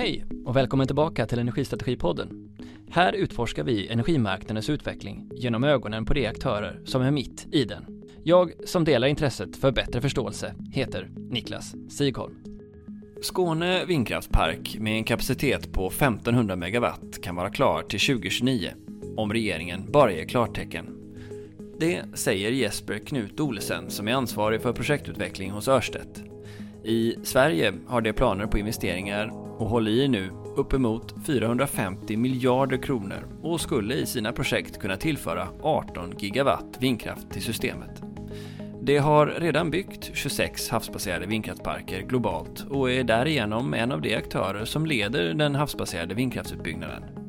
Hej och välkommen tillbaka till Energistrategipodden. Här utforskar vi energimarknadens utveckling genom ögonen på de aktörer som är mitt i den. Jag som delar intresset för bättre förståelse heter Niklas Sigholm. Skåne vindkraftspark med en kapacitet på 1500 megawatt kan vara klar till 2029 om regeringen bara ger klartecken. Det säger Jesper Knut Olesen som är ansvarig för projektutveckling hos Örstedt. I Sverige har de planer på investeringar och håller i nu uppemot 450 miljarder kronor och skulle i sina projekt kunna tillföra 18 gigawatt vindkraft till systemet. Det har redan byggt 26 havsbaserade vindkraftsparker globalt och är därigenom en av de aktörer som leder den havsbaserade vindkraftsutbyggnaden.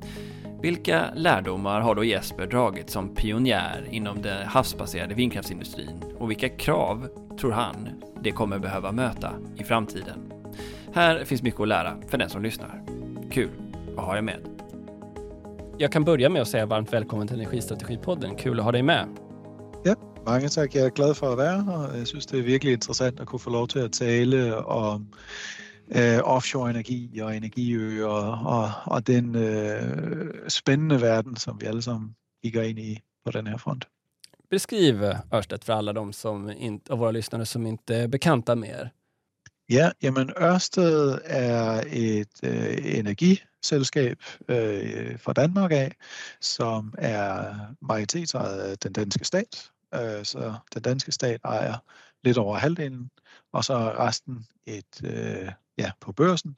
Vilka lärdomar har då Jesper dragit som pionjär inom den havsbaserade vindkraftsindustrin och vilka krav tror han det kommer behöva möta i framtiden? Här finns mycket att lära för den som lyssnar. Kul att ha er med. Jag kan börja med att säga varmt välkommen till Energistrategipodden. Kul att ha dig med. Ja, mange tak. Jeg er glad for at være her. Jeg synes, det er virkelig interessant at kunne få lov til at tale om øh, offshore energi og energiøer og, og den øh, spændende verden, som vi alle sammen kigger ind i på den her front. Beskriv Ørsted för alla de som inte, av våra lyssnare som inte är bekanta med er. Ja, jamen Ørsted er et øh, energiselskab øh, fra Danmark af, som er majoritetsejet af den danske stat. Øh, så den danske stat ejer lidt over halvdelen, og så er resten et øh, ja, på børsen.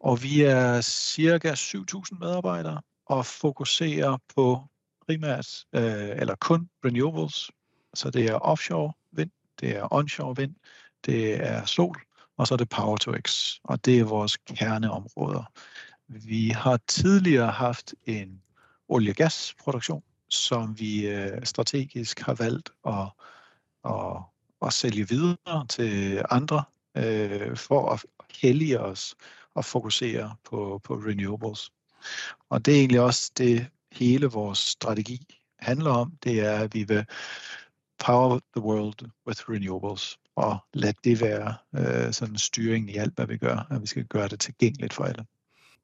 Og vi er cirka 7.000 medarbejdere og fokuserer på primært, øh, eller kun renewables. Så det er offshore vind, det er onshore vind, det er sol, og så er det Power to X, og det er vores kerneområder. Vi har tidligere haft en olie- og gasproduktion, som vi øh, strategisk har valgt at, at, at sælge videre til andre, øh, for at hellige os og fokusere på, på renewables. Og det er egentlig også det, hele vores strategi handler om. Det er, at vi vil power the world with renewables og lad det være øh, sådan styringen i alt, hvad vi gør, at vi skal gøre det tilgængeligt for alle. alla.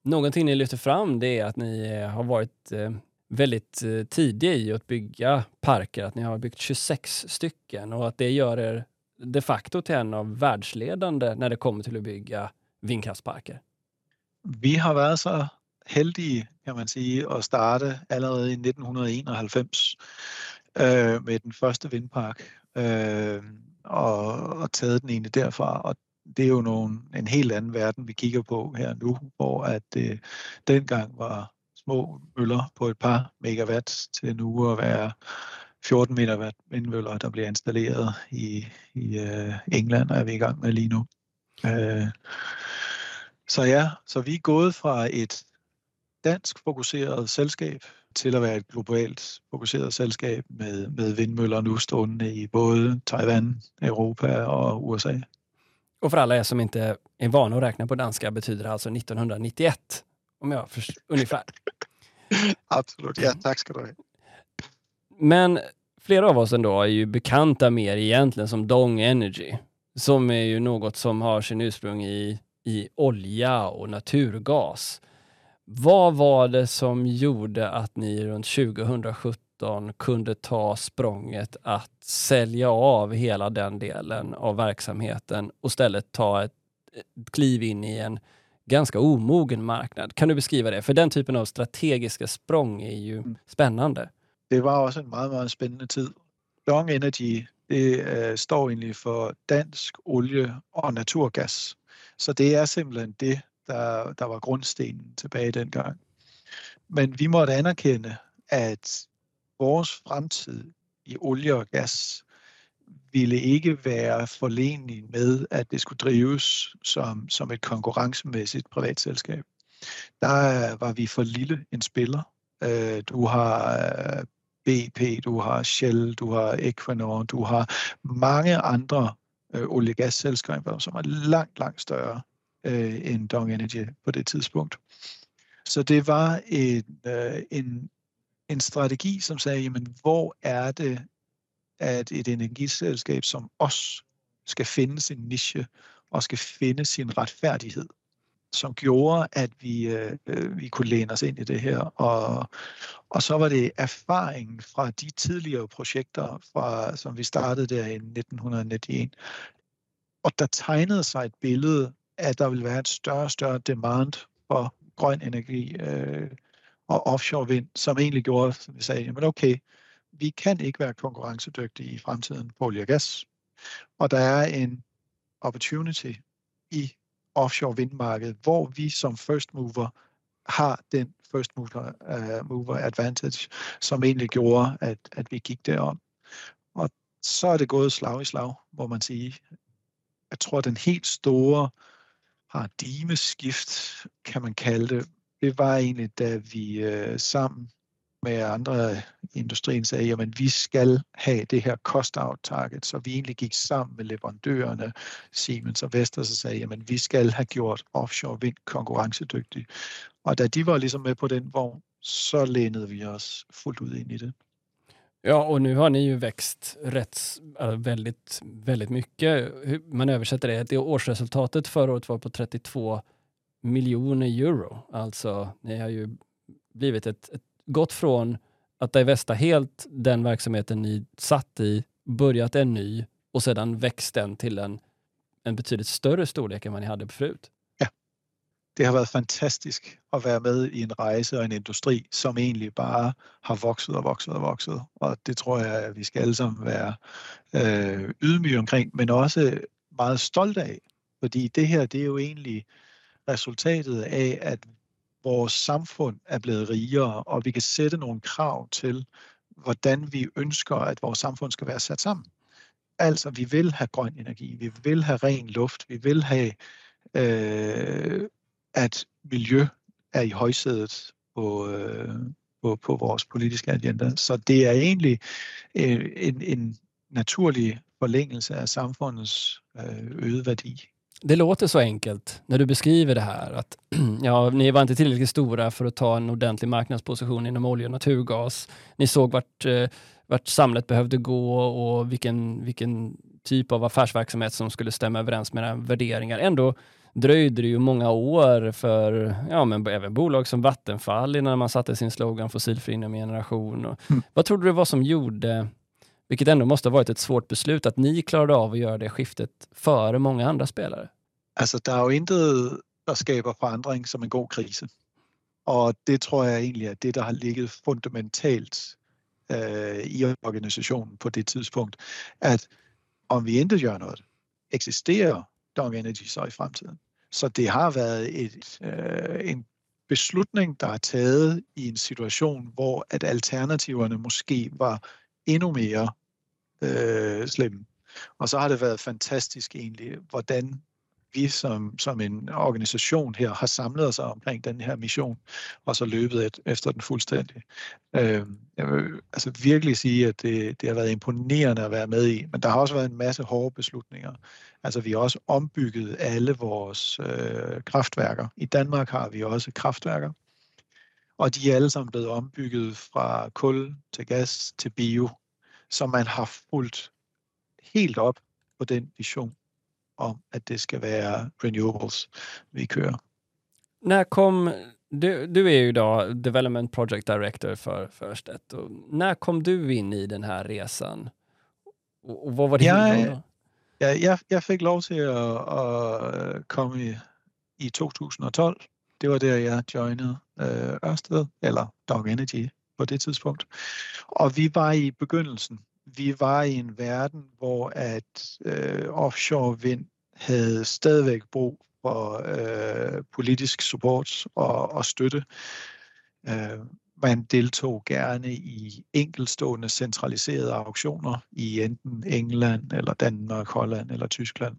Någonting ni lyfter fram det är att ni eh, har varit eh, väldigt eh, tidiga i att bygga parker, att ni har byggt 26 stycken och att det gör er de facto till en av världsledande när det kommer till att bygga vindkraftsparker. Vi har varit så heldige, kan man sige, at starte allerede i 1991 øh, med den første vindpark. Øh, og, og taget den egentlig derfra. Og det er jo nogle, en helt anden verden, vi kigger på her nu, hvor at det dengang var små møller på et par megawatt til nu at være 14 megawatt vindmøller, der bliver installeret i, i uh, England, er vi i gang med lige nu. Uh, så ja, så vi er gået fra et dansk fokuseret selskab til at være et globalt fokuseret selskab med, med vindmøller nu stående i både Taiwan, Europa och USA. Och för alla er som inte är vana att räkna på danska betyder det alltså 1991, om jag förstår, ungefär. Absolut, ja tack ska du ha. Men flera av oss ändå är ju bekanta med er egentligen som Dong Energy, som är ju något som har sin ursprung i, i olja och naturgas. Vad var det som gjorde att ni runt 2017 kunde ta språnget att sälja av hela den delen av verksamheten och istället ta ett, ett kliv in i en ganska omogen marknad? Kan du beskriva det? För den typen av strategiska språng är ju mm. spännande. Det var også en meget, meget spændende tid. Long Energy det øh, står egentlig for dansk olie og naturgas. Så det er simpelthen det, der, der var grundstenen tilbage dengang. Men vi måtte anerkende, at vores fremtid i olie og gas ville ikke være forlenelig med, at det skulle drives som, som et konkurrencemæssigt privatselskab. Der øh, var vi for lille en spiller. Øh, du har øh, BP, du har Shell, du har Equinor, du har mange andre øh, olie- og gasselskaber, som er langt, langt større øh, end Dong Energy på det tidspunkt. Så det var en, øh, en, en strategi, som sagde, jamen, hvor er det, at et energiselskab som os skal finde sin niche og skal finde sin retfærdighed som gjorde, at vi, øh, øh, vi kunne læne os ind i det her. Og, og så var det erfaringen fra de tidligere projekter, fra, som vi startede der i 1991. Og der tegnede sig et billede, at der ville være et større og større demand for grøn energi øh, og offshore vind, som egentlig gjorde, som vi sagde, men okay, vi kan ikke være konkurrencedygtige i fremtiden på olie og gas. Og der er en opportunity i offshore vindmarkedet, hvor vi som first mover har den first mover, uh, mover advantage, som egentlig gjorde, at, at vi gik derom. Og så er det gået slag i slag, må man sige. Jeg tror, den helt store paradigmeskift, kan man kalde det, det var egentlig, da vi uh, sammen med andre i industrien sagde, jamen vi skal have det her cost out target, så vi egentlig gik sammen med leverandørerne, Siemens og Vestas, og sagde, jamen vi skal have gjort offshore vind konkurrencedygtig. Og da de var ligesom med på den vogn, så lænede vi os fuldt ud ind i det. Ja, och nu har ni ju växt rätt, väldigt, väldigt mycket. Man översätter det, det årsresultatet förra året var på 32 miljoner euro. Alltså, ni har ju blivit ett, ett gått från att divesta helt den verksamheten ni satt i, börjat en ny och sedan växt den till en, en betydligt större storlek än vad ni hade förut. Ja, det har varit fantastiskt att vara med i en rejse och en industri som egentligen bara har vuxit och vuxit och vuxit. Och det tror jag att vi ska allesammans vara øh, ydmyge omkring, men också meget stolte af. Fordi det her, det er jo egentlig resultatet af, at vores samfund er blevet rigere, og vi kan sætte nogle krav til, hvordan vi ønsker, at vores samfund skal være sat sammen. Altså, vi vil have grøn energi, vi vil have ren luft, vi vil have, øh, at miljø er i højsædet på, øh, på, på vores politiske agenda. Så det er egentlig øh, en, en naturlig forlængelse af samfundets øh, øget værdi. Det låter så enkelt när du beskriver det här att ja, ni var inte tillräckligt stora för att ta en ordentlig marknadsposition inom olja och naturgas. Ni såg vart, eh, vart samhället behövde gå och vilken, vilken typ av affärsverksamhet som skulle stämma överens med era värderingar. Ändå dröjde det ju många år för ja, men även bolag som Vattenfall innan man satte sin slogan fossilfri inom generation. Och, mm. Vad tror du det var som gjorde vilket ändå måste ha varit ett svårt beslut att ni klarade av att göra det skiftet före många andra spelare. Alltså, det är ju inte att skapa förändring som en god kris. Och det tror jag egentligen är det, der har ligget fundamentalt äh, i organisationen på det tidspunkt. Att om vi inte gör något, existerar Dong Energy så i fremtiden. Så det har varit et, øh, en beslutning, der er taget i en situation, hvor at alternativerne måske var endnu mere øh, slemme. Og så har det været fantastisk egentlig, hvordan vi som, som en organisation her har samlet os omkring den her mission, og så løbet et, efter den fuldstændig. Øh, jeg vil altså virkelig sige, at det, det har været imponerende at være med i, men der har også været en masse hårde beslutninger. Altså vi har også ombygget alle vores øh, kraftværker. I Danmark har vi også kraftværker, og de er alle sammen blevet ombygget fra kul til gas til bio så man har fulgt helt op på den vision om, at det ska vara renewables vi kører. När kom, du, du är ju idag Development Project Director för Förstedt. Och när kom du in i den här resan? Och, och vad var det jag, då? Ja, jag, jag fick lov till att, att komma i, i 2012. Det var der jag joinede øh, Ørsted, eller Dog Energy på det tidspunkt. Og vi var i begyndelsen. Vi var i en verden, hvor at øh, offshore vind havde stadigvæk brug for øh, politisk support og, og støtte. Øh, man deltog gerne i enkelstående centraliserede auktioner i enten England eller Danmark, Holland eller Tyskland.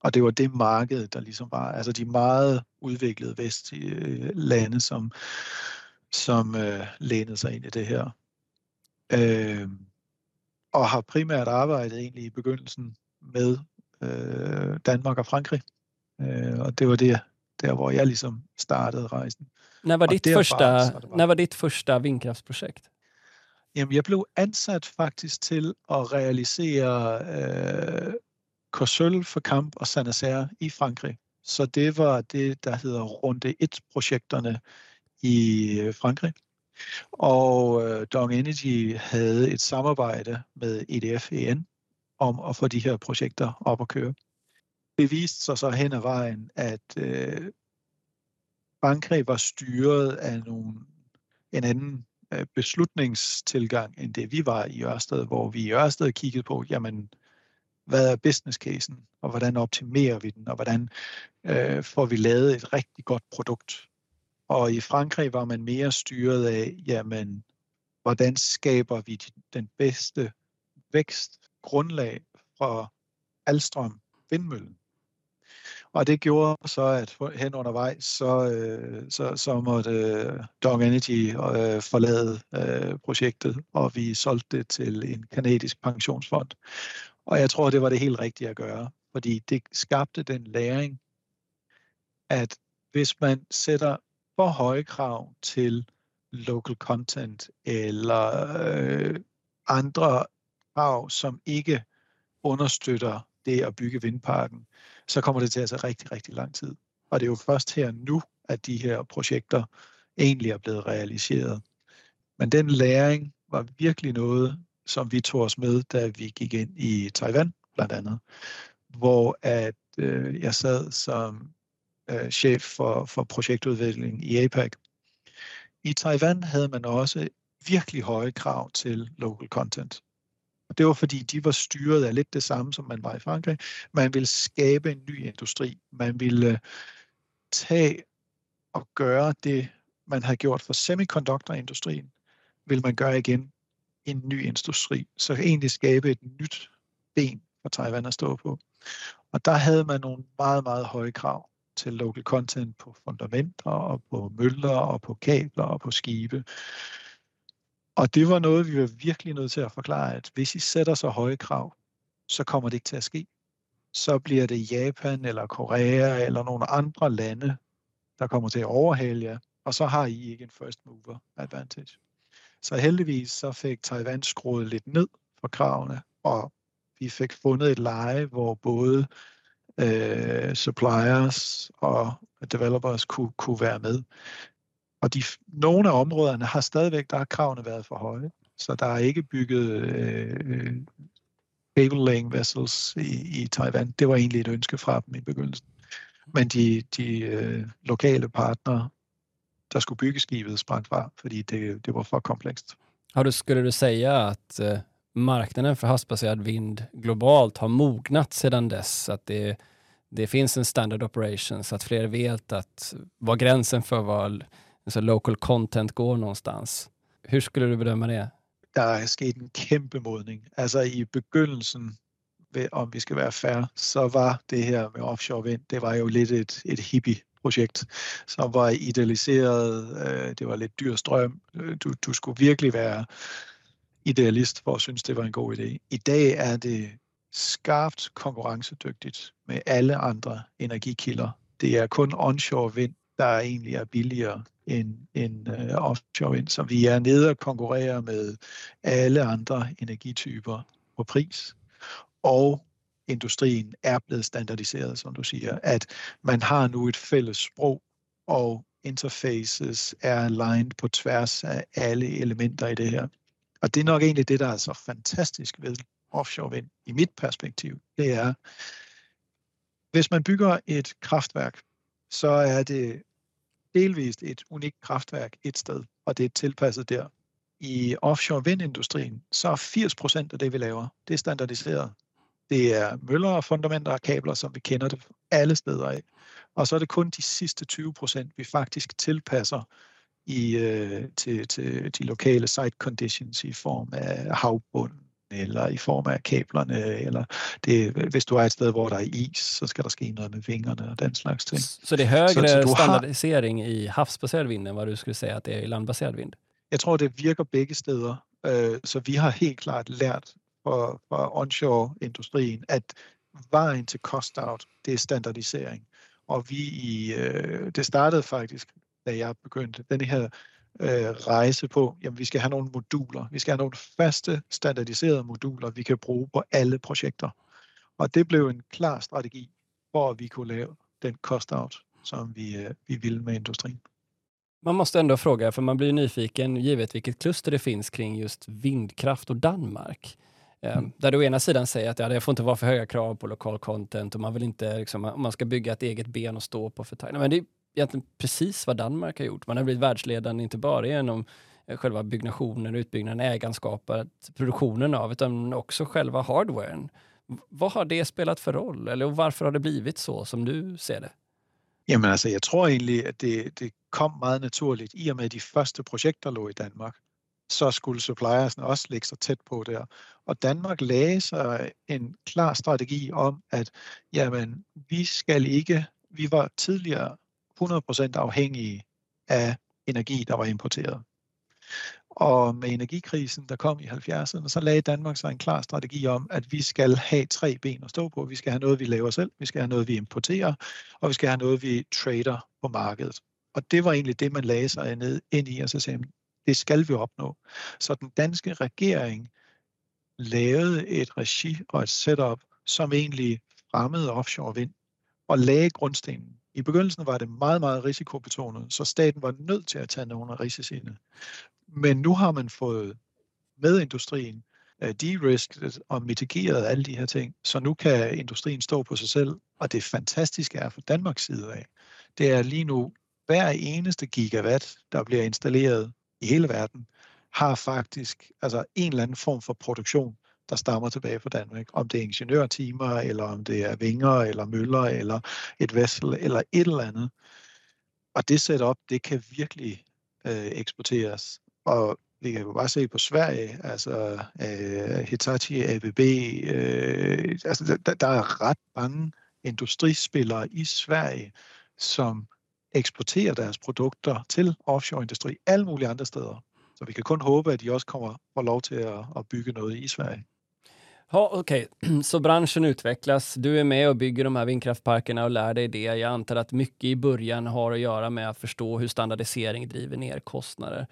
Og det var det marked, der ligesom var, altså de meget udviklede vestlige øh, lande, som, som øh, lænede sig ind i det her. Øh, og har primært arbejdet egentlig i begyndelsen med øh, Danmark og Frankrig. Øh, og det var det, der, hvor jeg ligesom startede rejsen. När var, ditt första, var när var ditt första vindkraftsprojekt? Jamen, jeg blev ansat faktisk til at realisere øh, Corsøl for Kamp og Sannacer i Frankrig Så det var det, der hedder runde 1-projekterne i øh, Frankrig. Og øh, Dong Energy havde et samarbejde med EDF-EN om at få de her projekter op at køre. Det viste sig så hen ad vejen, at øh, Frankrig var styret af nogle, en anden øh, beslutningstilgang, end det vi var i Ørsted, hvor vi i Ørsted kiggede på, jamen, hvad er business casen, og hvordan optimerer vi den, og hvordan øh, får vi lavet et rigtig godt produkt. Og i Frankrig var man mere styret af, jamen, hvordan skaber vi den bedste vækstgrundlag for Alstrøm vindmøllen. Og det gjorde så, at hen undervejs, så, øh, så, så måtte øh, Dong Energy øh, forlade øh, projektet, og vi solgte det til en kanadisk pensionsfond. Og jeg tror, det var det helt rigtige at gøre, fordi det skabte den læring, at hvis man sætter for høje krav til local content eller øh, andre krav, som ikke understøtter det at bygge vindparken, så kommer det til at tage rigtig, rigtig lang tid. Og det er jo først her nu, at de her projekter egentlig er blevet realiseret. Men den læring var virkelig noget, som vi tog os med, da vi gik ind i Taiwan, blandt andet, hvor at øh, jeg sad som øh, chef for, for projektudvikling i APAC. I Taiwan havde man også virkelig høje krav til local content. Og det var fordi, de var styret af lidt det samme, som man var i Frankrig. Man ville skabe en ny industri. Man ville øh, tage og gøre det, man har gjort for semiconductorindustrien, vil man gøre igen i en ny industri. Så egentlig skabe et nyt ben for Taiwan at stå på. Og der havde man nogle meget, meget høje krav til local content på fundamenter og på møller og på kabler og på skibe. Og det var noget, vi var virkelig nødt til at forklare, at hvis I sætter så høje krav, så kommer det ikke til at ske. Så bliver det Japan eller Korea eller nogle andre lande, der kommer til at overhale jer, og så har I ikke en first mover advantage. Så heldigvis så fik Taiwan skruet lidt ned for kravene, og vi fik fundet et leje, hvor både øh, suppliers og developers kunne, kunne være med. Og de, nogle af områderne har stadigvæk, der har kravene været for høje. Så der er ikke bygget øh, øh cable laying vessels i, i Taiwan. Det var egentlig et ønske fra dem i begyndelsen. Men de, de øh, lokale partnere, der skulle bygge skibet, sprang fra, fordi det, det var for komplekst. Har du, skulle du säga att øh, marknaden för havsbaserad vind globalt har mognat sedan dess? Att det, det finns en standard operation så att fler vet att var gränsen för vad alltså local content går någonstans. Hur skulle du bedöma det? Der er sket en kæmpe modning. Altså i begyndelsen, om vi skal være fair, så var det her med offshore vind, det var jo lidt et, et hippie-projekt, som var idealiseret. Øh, det var lidt dyr strøm. Øh, du, du skulle virkelig være idealist for at synes, det var en god idé. I dag er det skarpt konkurrencedygtigt med alle andre energikilder. Det er kun onshore vind, der egentlig er billigere end, end uh, offshore vind. Så vi er nede og konkurrerer med alle andre energityper på pris. Og industrien er blevet standardiseret, som du siger, at man har nu et fælles sprog, og interfaces er aligned på tværs af alle elementer i det her. Og det er nok egentlig det, der er så fantastisk ved offshore vind, i mit perspektiv. Det er, hvis man bygger et kraftværk, så er det delvist et unikt kraftværk et sted, og det er tilpasset der. I offshore vindindustrien, så er 80 procent af det, vi laver, det er standardiseret. Det er møller, fundamenter og kabler, som vi kender det alle steder af. Og så er det kun de sidste 20 procent, vi faktisk tilpasser i, øh, til, til de lokale site conditions i form af havbund, eller i form af kablerne, eller det, hvis du er et sted, hvor der er is, så skal der ske noget med vingerne og den slags ting. Så det er højere så, så standardisering har... i havsbaserad vind, end hvad du skulle sige, at det er i landbaseret vind? Jeg tror, det virker begge steder. Øh, så vi har helt klart lært fra, fra onshore-industrien, at vejen til cost-out, det er standardisering. Og vi i, øh, det startede faktisk, da jeg begyndte, den her øh, rejse på, jamen vi skal have nogle moduler. Vi skal have nogle faste, standardiserede moduler, vi kan bruge på alle projekter. Og det blev en klar strategi for, at vi kunne lave, den cost-out, som vi, øh, vi vill med industrien. Man måste ändå fråga, för man blir nyfiken givet vilket kluster det finns kring just vindkraft och Danmark. Ehm, mm. Där du å ena sidan säger att ja, det får inte vara för höga krav på lokal content och man vill inte, liksom, man ska bygga ett eget ben och stå på för. Men det egentligen precis vad Danmark har gjort. Man har blivit världsledande inte bara genom eh, själva byggnationen, utbyggnaden, ägandeskapet, produktionen av, utan också själva hardwaren. Vad har det spelat för roll? Eller varför har det blivit så som du ser det? Jamen altså, jeg tror egentlig, at det, det kom meget naturligt, i og med de første projekter lå i Danmark. Så skulle suppliersen også lägga sig tæt på der. Og Danmark lagde sig en klar strategi om, at jamen, vi skal ikke, vi var tidligere 100% afhængige af energi, der var importeret. Og med energikrisen, der kom i 70'erne, så lagde Danmark sig en klar strategi om, at vi skal have tre ben at stå på. Vi skal have noget, vi laver selv, vi skal have noget, vi importerer, og vi skal have noget, vi trader på markedet. Og det var egentlig det, man lagde sig ned ind i, og så sagde det skal vi opnå. Så den danske regering lavede et regi og et setup, som egentlig fremmede offshore vind og lagde grundstenen. I begyndelsen var det meget, meget risikobetonet, så staten var nødt til at tage nogle af risiciene. Men nu har man fået med industrien øh, de-risket og mitigeret alle de her ting, så nu kan industrien stå på sig selv, og det fantastiske er fra Danmarks side af, det er lige nu, hver eneste gigawatt, der bliver installeret i hele verden, har faktisk altså en eller anden form for produktion, der stammer tilbage fra Danmark. Om det er ingeniørtimer, eller om det er vinger, eller møller, eller et vessel, eller et eller andet. Og det setup, det kan virkelig øh, eksporteres. Og vi kan jo bare se på Sverige, altså øh, Hitachi, ABB, øh, altså der, der er ret mange industrispillere i Sverige, som eksporterer deres produkter til offshoreindustri alle mulige andre steder. Så vi kan kun håbe, at de også kommer og lov til at, at bygge noget i Sverige. Ja, Okej, okay. så branschen utvecklas. Du är med och bygger de här vindkraftparkerna och lär dig det. Jag antar att mycket i början har att göra med att förstå hur standardisering driver ner kostnader.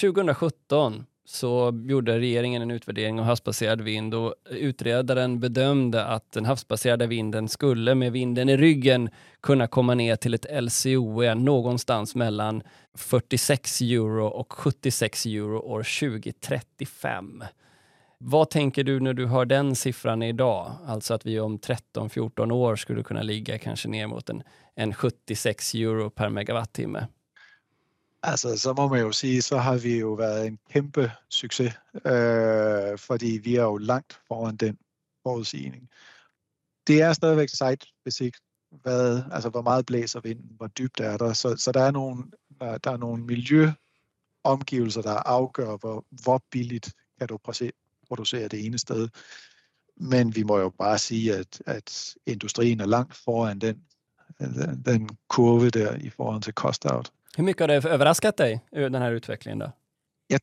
2017 så gjorde regeringen en utvärdering av havsbaserad vind och utredaren bedömde att den havsbaserade vinden skulle med vinden i ryggen kunna komma ner till ett LCOE någonstans mellan 46 euro och 76 euro år 2035. Vad tänker du när du hör den siffran idag? Alltså att vi om 13-14 år skulle kunna ligga kanske ner mot en, en 76 euro per megawattimme. Altså, så må man jo sige, så har vi jo været en kæmpe succes, øh, fordi vi er jo langt foran den forudsigning. Det er stadigvæk site-specific, hvad, altså hvor meget blæser vinden, hvor dybt er der, så, så der, er nogle, der, der er nogle miljøomgivelser, der afgør, hvor, hvor billigt kan du producere det ene sted. Men vi må jo bare sige, at, at industrien er langt foran den, den, den kurve der i forhold til cost-out. Hur mycket har det överraskat dig, den här utvecklingen? Då? Ja,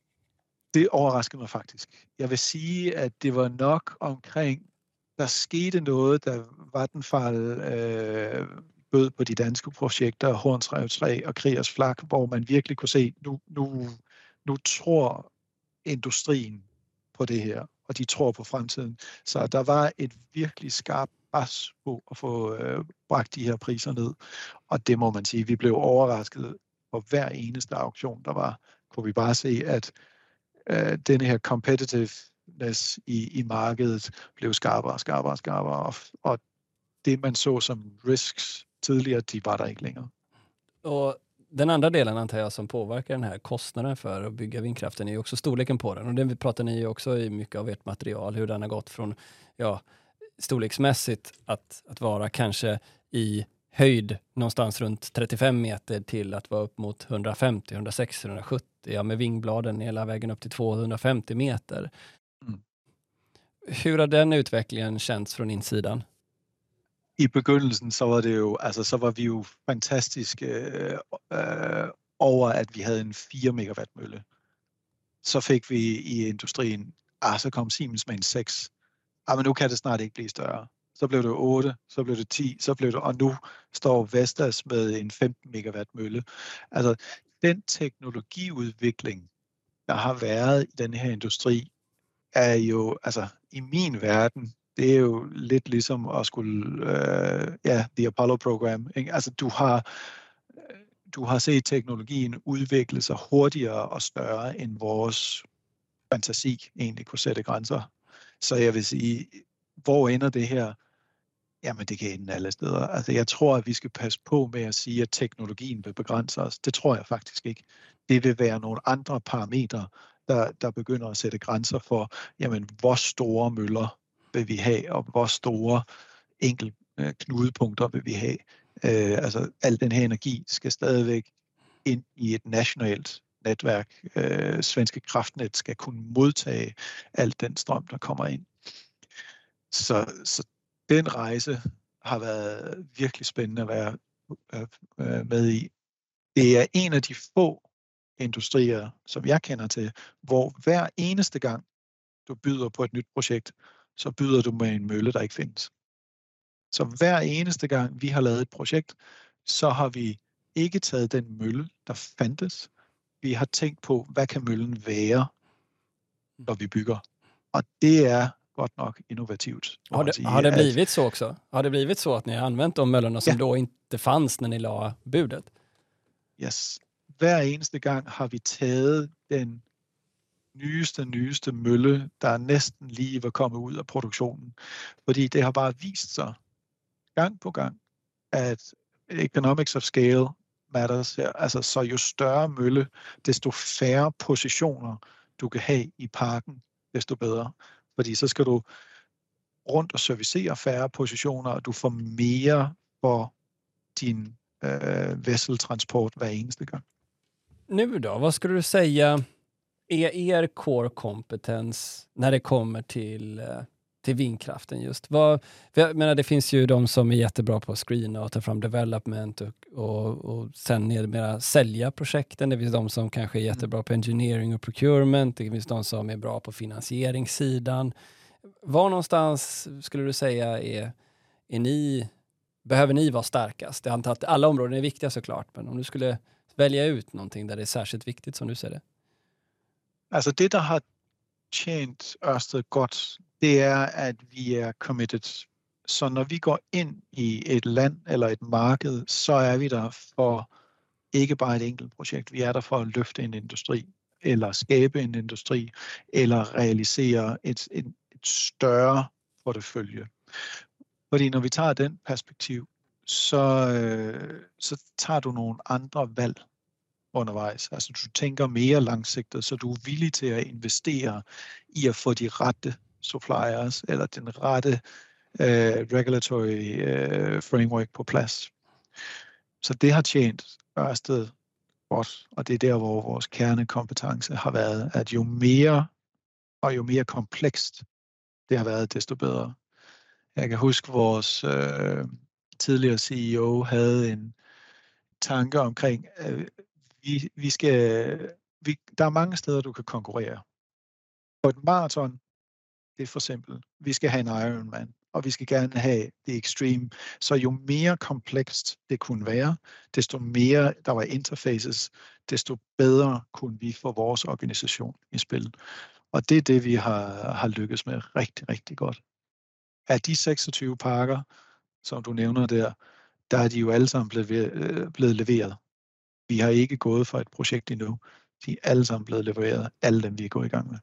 det overraskede mig faktisk. Jeg vil sige, at det var nok omkring, der skete noget, da Vattenfall øh, bød på de danske projekter, Hornsrev 3 og Kriers Flak, hvor man virkelig kunne se, nu, nu, nu tror industrien på det her, og de tror på fremtiden. Så der var et virkelig skarpt pres på at få øh, bragt de her priser ned. Og det må man sige, vi blev overrasket på hver eneste auktion, der var, kunne vi bare se, at øh, denne her competitiveness i, i markedet blev skarpere og skarpere og skarpere, og, og det man så som risks tidligere, de var der ikke længere. Og den andra delen antar jag som påverkar den här kostnaden för att bygga vindkraften är ju också storleken på den. Och det pratar ni ju också i mycket av ert material, hur den har gått från ja, storleksmässigt att, att vara kanske i höjd någonstans runt 35 meter till att vara upp mot 150, 160, 170, ja med vingbladen hela vägen upp till 250 meter. Mm. Hur har den utvecklingen känts från insidan? I begyndelsen så var det jo, altså så var vi jo fantastiske øh, øh, over, at vi havde en 4 megawatt mølle. Så fik vi i industrien, ah, så kom Siemens med en 6. Ah, men nu kan det snart ikke blive større så blev det 8, så blev det 10, så blev det, og nu står Vestas med en 15 megawatt mølle. Altså, den teknologiudvikling, der har været i den her industri, er jo, altså i min verden, det er jo lidt ligesom at skulle øh, ja, the Apollo program. Ikke? Altså du har, du har set teknologien udvikle sig hurtigere og større end vores fantasi egentlig kunne sætte grænser. Så jeg vil sige, hvor ender det her? Jamen, det kan ende alle steder. Altså, jeg tror, at vi skal passe på med at sige, at teknologien vil begrænse os. Det tror jeg faktisk ikke. Det vil være nogle andre parametre, der, der begynder at sætte grænser for, jamen, hvor store møller vil vi have, og hvor store enkel øh, knudepunkter vil vi have. Øh, altså, al den her energi skal stadigvæk ind i et nationalt netværk. Øh, svenske kraftnet skal kunne modtage al den strøm, der kommer ind. Så, så den rejse har været virkelig spændende at være øh, øh med i. Det er en af de få industrier, som jeg kender til, hvor hver eneste gang du byder på et nyt projekt, så byder du med en mølle, der ikke findes. Så hver eneste gang vi har lavet et projekt, så har vi ikke taget den mølle, der fandtes. Vi har tænkt på, hvad kan møllen være, når vi bygger. Og det er godt nok innovativt. Har det, har det blivit så också? Har det blivit så att ni har använt de möllorna som ja. då inte fanns när ni la budet? Yes. Hver eneste gang har vi taget den nyeste, nyeste mølle, der næsten lige var kommet ud af produktionen. Fordi det har bare vist sig gang på gang, at economics of scale matters her. Altså, så jo større mølle, desto færre positioner du kan have i parken, desto bedre. Fordi så skal du rundt og servicere færre positioner, og du får mere for din øh, vesseltransport hver eneste gang. Nu då, vad skulle du säga är er core kompetens när det kommer till, eh, till vindkraften just? Vad, jag menar, det finns ju de som är jättebra på att screena och ta fram development och, och, och sen mera sälja projekten. Det finns de som kanske är jättebra på engineering och procurement. Det finns de som är bra på finansieringssidan. Var någonstans skulle du säga är, är ni, behöver ni vara starkast? Jag antar att alla områden är viktiga såklart, men om du skulle välja ut någonting där det är särskilt viktigt som du ser det? Altså det, der har tjent Ørsted godt, det er, at vi er committed. Så når vi går ind i et land eller et marked, så er vi der for ikke bare et enkelt projekt. Vi er der for at løfte en industri, eller skabe en industri, eller realisere et, et, et større portefølje. Fordi når vi tager den perspektiv, så, øh, så tager du nogle andre valg undervejs. Altså du tænker mere langsigtet, så du er villig til at investere i at få de rette suppliers eller den rette uh, regulatory uh, framework på plads. Så det har tjent Ørsted godt, og det er der, hvor vores kernekompetence har været, at jo mere og jo mere komplekst det har været, desto bedre. Jeg kan huske, vores øh, tidligere CEO havde en tanke omkring, øh, vi, vi skal, vi, der er mange steder, du kan konkurrere. På et maraton, det er for simpelt. Vi skal have en Ironman, og vi skal gerne have det extreme. Så jo mere komplekst det kunne være, desto mere der var interfaces, desto bedre kunne vi få vores organisation i spil. Og det er det, vi har, har lykkes med rigtig, rigtig godt. Af de 26 pakker, som du nævner der, der er de jo alle sammen blevet, øh, blevet leveret. Vi har ikke gået for et projekt endnu. De er alle sammen blevet leveret, alle dem vi er gået i gang med.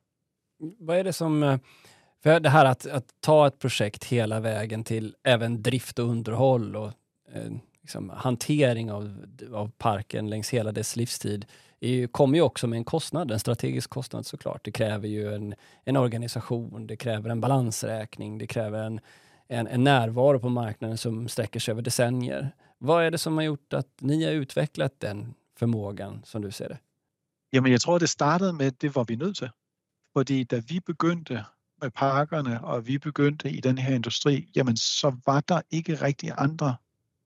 Vad är det som... Eh, för det här att, att ta ett projekt hela vägen till även drift och underhåll och eh, liksom hantering av, av parken längs hela dess livstid är, kommer ju också med en kostnad, en strategisk kostnad såklart. Det kräver ju en, en organisation, det kräver en balansräkning, det kräver en, en, en närvaro på marknaden som sträcker sig över decennier. Vad är det som har gjort att ni har utvecklat den förmågan som du ser det? Jamen, jeg tror, det startede med, det var vi nødt til. Fordi da vi begyndte med parkerne, og vi begyndte i den her industri, jamen så var der ikke rigtig andre,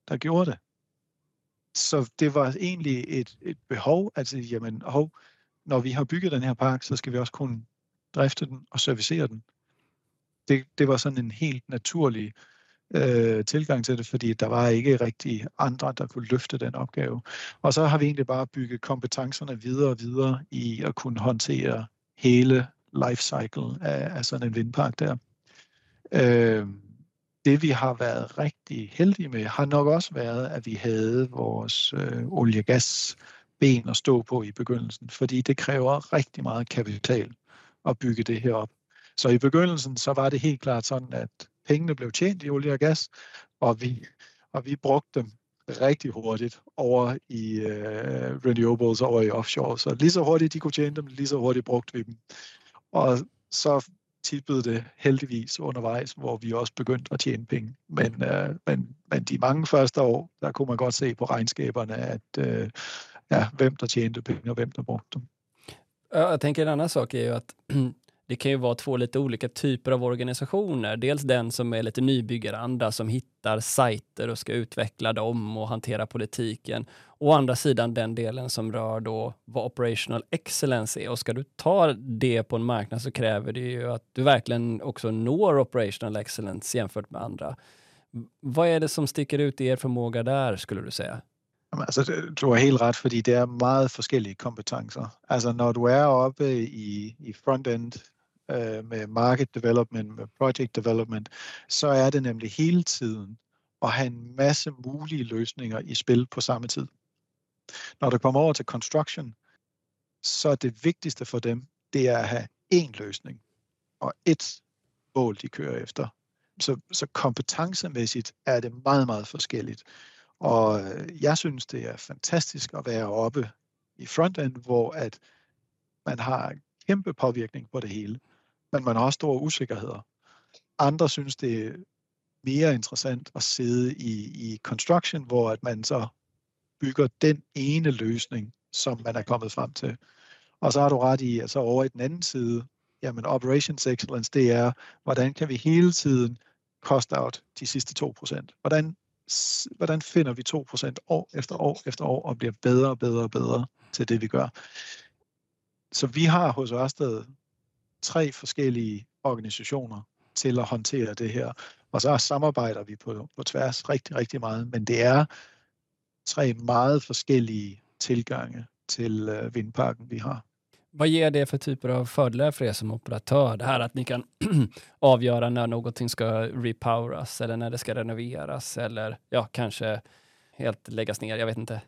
der gjorde det. Så det var egentlig et, et behov, altså jamen, hov, når vi har bygget den her park, så skal vi også kunne drifte den og servicere den. Det, det var sådan en helt naturlig øh, Øh, tilgang til det, fordi der var ikke rigtig andre, der kunne løfte den opgave. Og så har vi egentlig bare bygget kompetencerne videre og videre i at kunne håndtere hele life cycle af, af sådan en vindpark der. Øh, det vi har været rigtig heldige med, har nok også været, at vi havde vores øh, olie gas ben at stå på i begyndelsen, fordi det kræver rigtig meget kapital at bygge det her op. Så i begyndelsen så var det helt klart sådan, at pengene blev tjent i olie og gas, og vi, og vi brugte dem rigtig hurtigt over i øh, renewables, over i offshore. Så lige så hurtigt de kunne tjene dem, lige så hurtigt brugte vi dem. Og så tippede det heldigvis undervejs, hvor vi også begyndte at tjene penge. Men, øh, men, men de mange første år, der kunne man godt se på regnskaberne, at øh, ja, hvem der tjente penge og hvem der brugte dem. Jag tänker en annan sak är ju att det kan ju vara två lite olika typer av organisationer. Dels den som är lite nybyggaranda som hittar sajter och ska utveckla dem och hantera politiken. Å andra sidan den delen som rör då vad operational excellence är. Och ska du ta det på en marknad så kräver det ju att du verkligen också når operational excellence jämfört med andra. Vad är det som sticker ut i er förmåga där skulle du säga? Jamen, altså, du har helt ret, fordi det er meget forskellige kompetencer. Altså, når du er oppe i, i front-end øh, med market development, med project development, så er det nemlig hele tiden at have en masse mulige løsninger i spil på samme tid. Når du kommer over til construction, så er det vigtigste for dem, det er at have én løsning og et mål, de kører efter. Så, så kompetencemæssigt er det meget, meget forskelligt. Og øh, jeg synes, det er fantastisk at være oppe i frontend, hvor at man har kæmpe påvirkning på det hele men man har også store usikkerheder. Andre synes, det er mere interessant at sidde i, i construction, hvor at man så bygger den ene løsning, som man er kommet frem til. Og så har du ret i, at så over i den anden side, jamen operations excellence, det er, hvordan kan vi hele tiden cost out de sidste 2%? Hvordan, hvordan finder vi 2% år efter år efter år og bliver bedre og bedre og bedre til det, vi gør? Så vi har hos Ørsted tre forskellige organisationer til at håndtere det her. Og så samarbejder vi på, på tværs rigtig, rigtig meget, men det er tre meget forskellige tilgange til øh, vindparken, vi har. Vad ger det för typer av fördelar för er som operatör? Det här att ni kan avgöra när någonting ska repoweras eller när det ska renoveras eller ja, kanske helt läggas ner. Jag vet inte.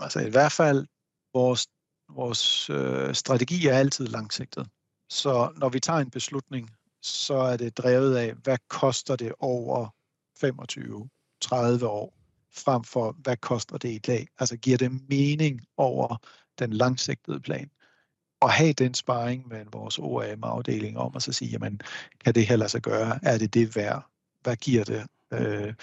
Altså i hvert fald, vores, vores øh, strategi er altid langsigtet. Så når vi tager en beslutning, så er det drevet af, hvad koster det over 25-30 år, frem for hvad koster det i dag. Altså giver det mening over den langsigtede plan. Og have den sparring med vores OAM-afdeling om at så sige, jamen, kan det her lade sig gøre? Er det det værd? Hvad giver det? Øh,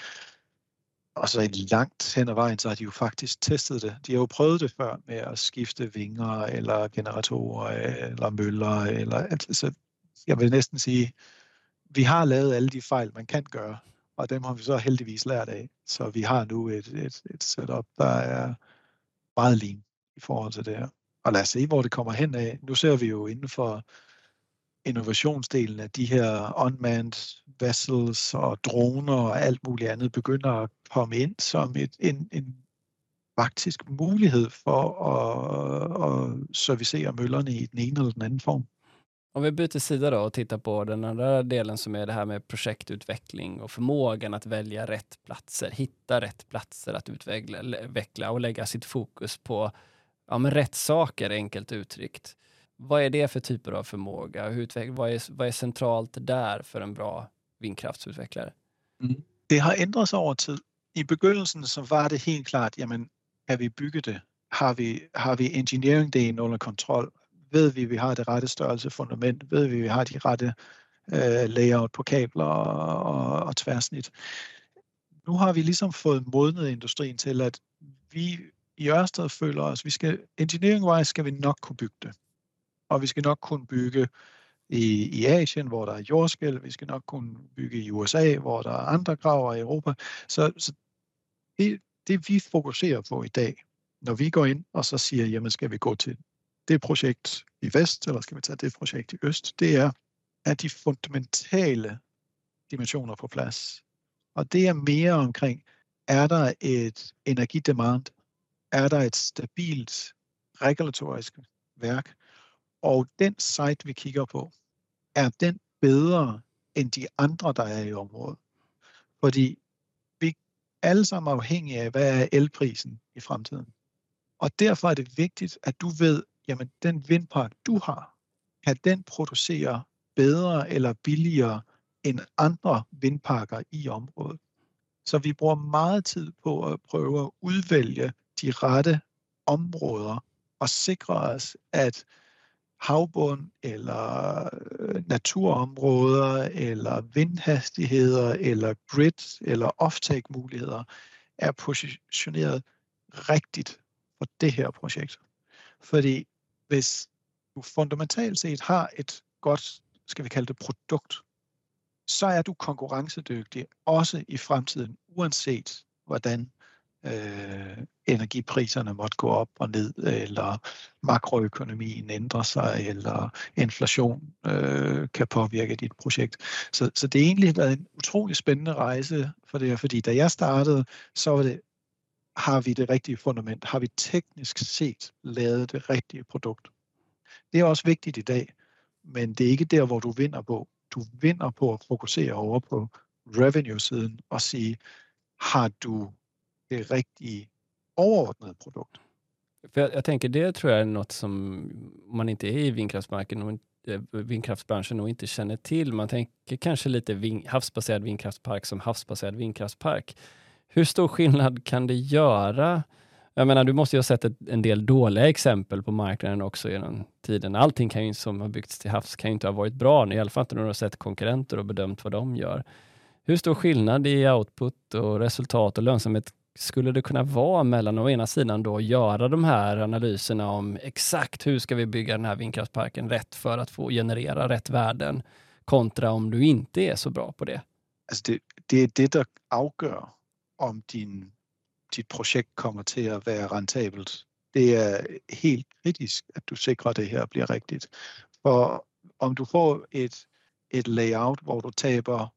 og så et langt hen ad vejen, så har de jo faktisk testet det. De har jo prøvet det før med at skifte vinger, eller generatorer, øh, eller møller, eller altså, jeg vil næsten sige, vi har lavet alle de fejl, man kan gøre, og dem har vi så heldigvis lært af. Så vi har nu et, et, et setup, der er meget lean i forhold til det her. Og lad os se, hvor det kommer hen af. Nu ser vi jo inden for innovationsdelen af de her unmanned vessels og droner og alt muligt andet begynder at komme ind som et, en, en faktisk mulighed for at, at servicere møllerne i den ene eller den anden form. Om vi byter sida då och tittar på den andra delen som är det här med projektutveckling och förmågan att välja rätt platser, hitta rätt platser att utveckla och lägga sitt fokus på ja, men rätt saker, enkelt uttryckt. Vad är det för typer av förmåga? Hur vad, är, vad är centralt där för en bra vindkraftsutvecklare? Mm. Det har ændret sig over tid. I begyndelsen så var det helt klart, jamen, kan vi bygge det? Har vi, har vi engineering-delen under kontrol? Ved vi, vi har det rette størrelse fundament? Ved vi, vi har de rette øh, layout på kabler og, og, og tværsnit? Nu har vi ligesom fået modnet industrien til, at vi i Ørsted føler os, vi skal, engineering-wise skal vi nok kunne bygge det og vi skal nok kunne bygge i, i Asien, hvor der er jordskæl, vi skal nok kunne bygge i USA, hvor der er andre graver i Europa. Så, så det, det vi fokuserer på i dag, når vi går ind og så siger, jamen skal vi gå til det projekt i vest, eller skal vi tage det projekt i øst, det er, at de fundamentale dimensioner på plads. Og det er mere omkring, er der et energidemand? Er der et stabilt regulatorisk værk? Og den site, vi kigger på, er den bedre end de andre, der er i området? Fordi vi er alle sammen afhængige af, hvad er elprisen i fremtiden. Og derfor er det vigtigt, at du ved, jamen den vindpark, du har, kan den producere bedre eller billigere end andre vindparker i området. Så vi bruger meget tid på at prøve at udvælge de rette områder og sikre os, at havbund eller øh, naturområder eller vindhastigheder eller grid eller offtake muligheder er positioneret rigtigt for det her projekt. Fordi hvis du fundamentalt set har et godt, skal vi kalde det produkt, så er du konkurrencedygtig også i fremtiden, uanset hvordan øh, energipriserne måtte gå op og ned, eller makroøkonomien ændrer sig, eller inflation øh, kan påvirke dit projekt. Så, så det har egentlig været en utrolig spændende rejse for det her, fordi da jeg startede, så var det, har vi det rigtige fundament? Har vi teknisk set lavet det rigtige produkt? Det er også vigtigt i dag, men det er ikke der, hvor du vinder på. Du vinder på at fokusere over på revenue-siden og sige, har du det rigtige overordnede produkt? För jag, jag, tänker det tror jag är något som man inte är i vindkraftsmarken och eh, vindkraftsbranschen nog inte känner till. Man tänker kanske lite ving, havsbaserad vindkraftspark som havsbaserad vindkraftspark. Hur stor skillnad kan det göra jag menar, du måste ju ha sett ett, en del dåliga exempel på marknaden också genom tiden. Allting kan ju, som har byggts till havs kan ju inte ha varit bra, i alla fall inte när du har sett konkurrenter och bedömt vad de gör. Hur stor skillnad i output och resultat och lönsamhet skulle det kunna vara mellan å ena sidan då göra de här analyserna om exakt hur ska vi bygga den här vindkraftsparken rätt för att få generera rätt värden kontra om du inte är så bra på det? Alltså det, det är det, som avgör om din ditt projekt kommer till att vara rentabelt. Det är helt kritiskt att du säkrar att det här blir riktigt. För om du får ett, ett layout, där du taber,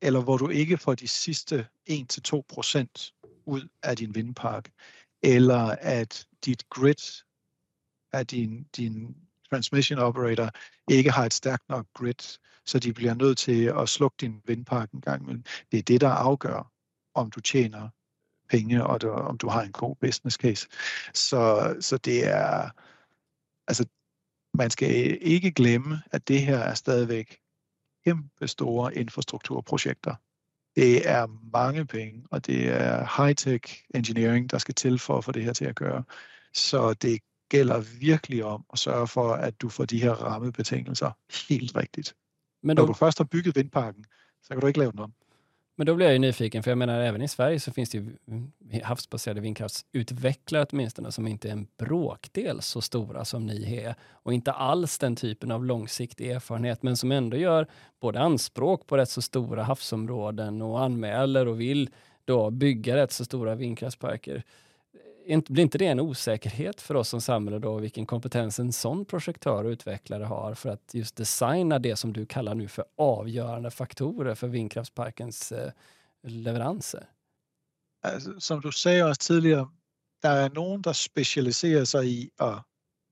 eller hvor du ikke får de sidste 1-2% ud af din vindpark, eller at dit grid af din, din transmission operator ikke har et stærkt nok grid, så de bliver nødt til at slukke din vindpark en gang imellem. Det er det, der afgør, om du tjener penge, og du, om du har en god business case. Så, så det er, altså, man skal ikke glemme, at det her er stadigvæk kæmpe store infrastrukturprojekter. Det er mange penge, og det er high-tech engineering, der skal til for at få det her til at gøre. Så det gælder virkelig om at sørge for, at du får de her rammebetingelser helt rigtigt. Men du... Når du først har bygget vindparken, så kan du ikke lave den om. Men då blir jag ju nyfiken, för jag menar även i Sverige så finns det ju havsbaserade vindkraftsutvecklare åtminstone som inte är en bråkdel så stora som ni är och inte alls den typen av långsiktig erfarenhet, men som ändå gör både anspråk på rätt så stora havsområden och anmäler och vill då bygga rätt så stora vindkraftsparker blir inte det en osäkerhet för oss som samhälle då, vilken kompetens en sån projektör och utvecklare har för att just designa det som du kallar nu för avgörande faktorer för vindkraftsparkens eh, leveranser? Altså, som du sagde også tidligere, der er nogen, der specialiserer sig i at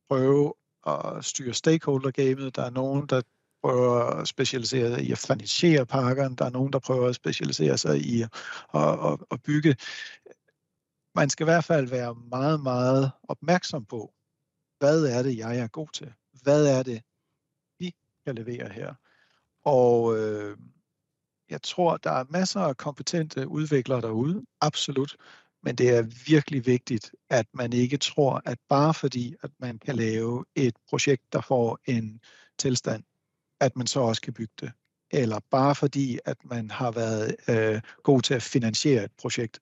prøve at styre stakeholder-gamet. Der er nogen, der prøver at specialisere sig i at finansiere parken. Der er nogen, der prøver at specialisere sig i att, at, at, at bygge man skal i hvert fald være meget, meget opmærksom på, hvad er det, jeg er god til? Hvad er det, vi kan levere her? Og øh, jeg tror, der er masser af kompetente udviklere derude, absolut. Men det er virkelig vigtigt, at man ikke tror, at bare fordi, at man kan lave et projekt, der får en tilstand, at man så også kan bygge det. Eller bare fordi, at man har været øh, god til at finansiere et projekt,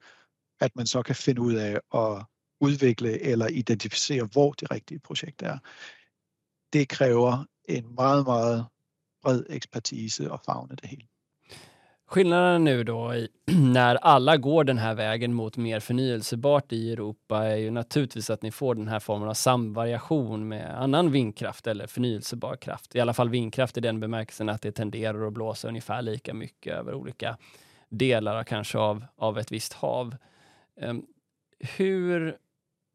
at man så kan finde ud af at udvikle eller identificere, hvor det rigtige projekt er. Det kräver en meget, meget bred expertise och fagne det hele. Skillnaden nu då i, när alla går den här vägen mot mer förnyelsebart i Europa är ju naturligtvis att ni får den här formen av samvariation med annan vindkraft eller förnyelsebar kraft. I alla fall vindkraft i den bemärkelsen att det tenderar att blåsa ungefär lika mycket över olika delar kanske av, av ett visst hav. Ehm, hur,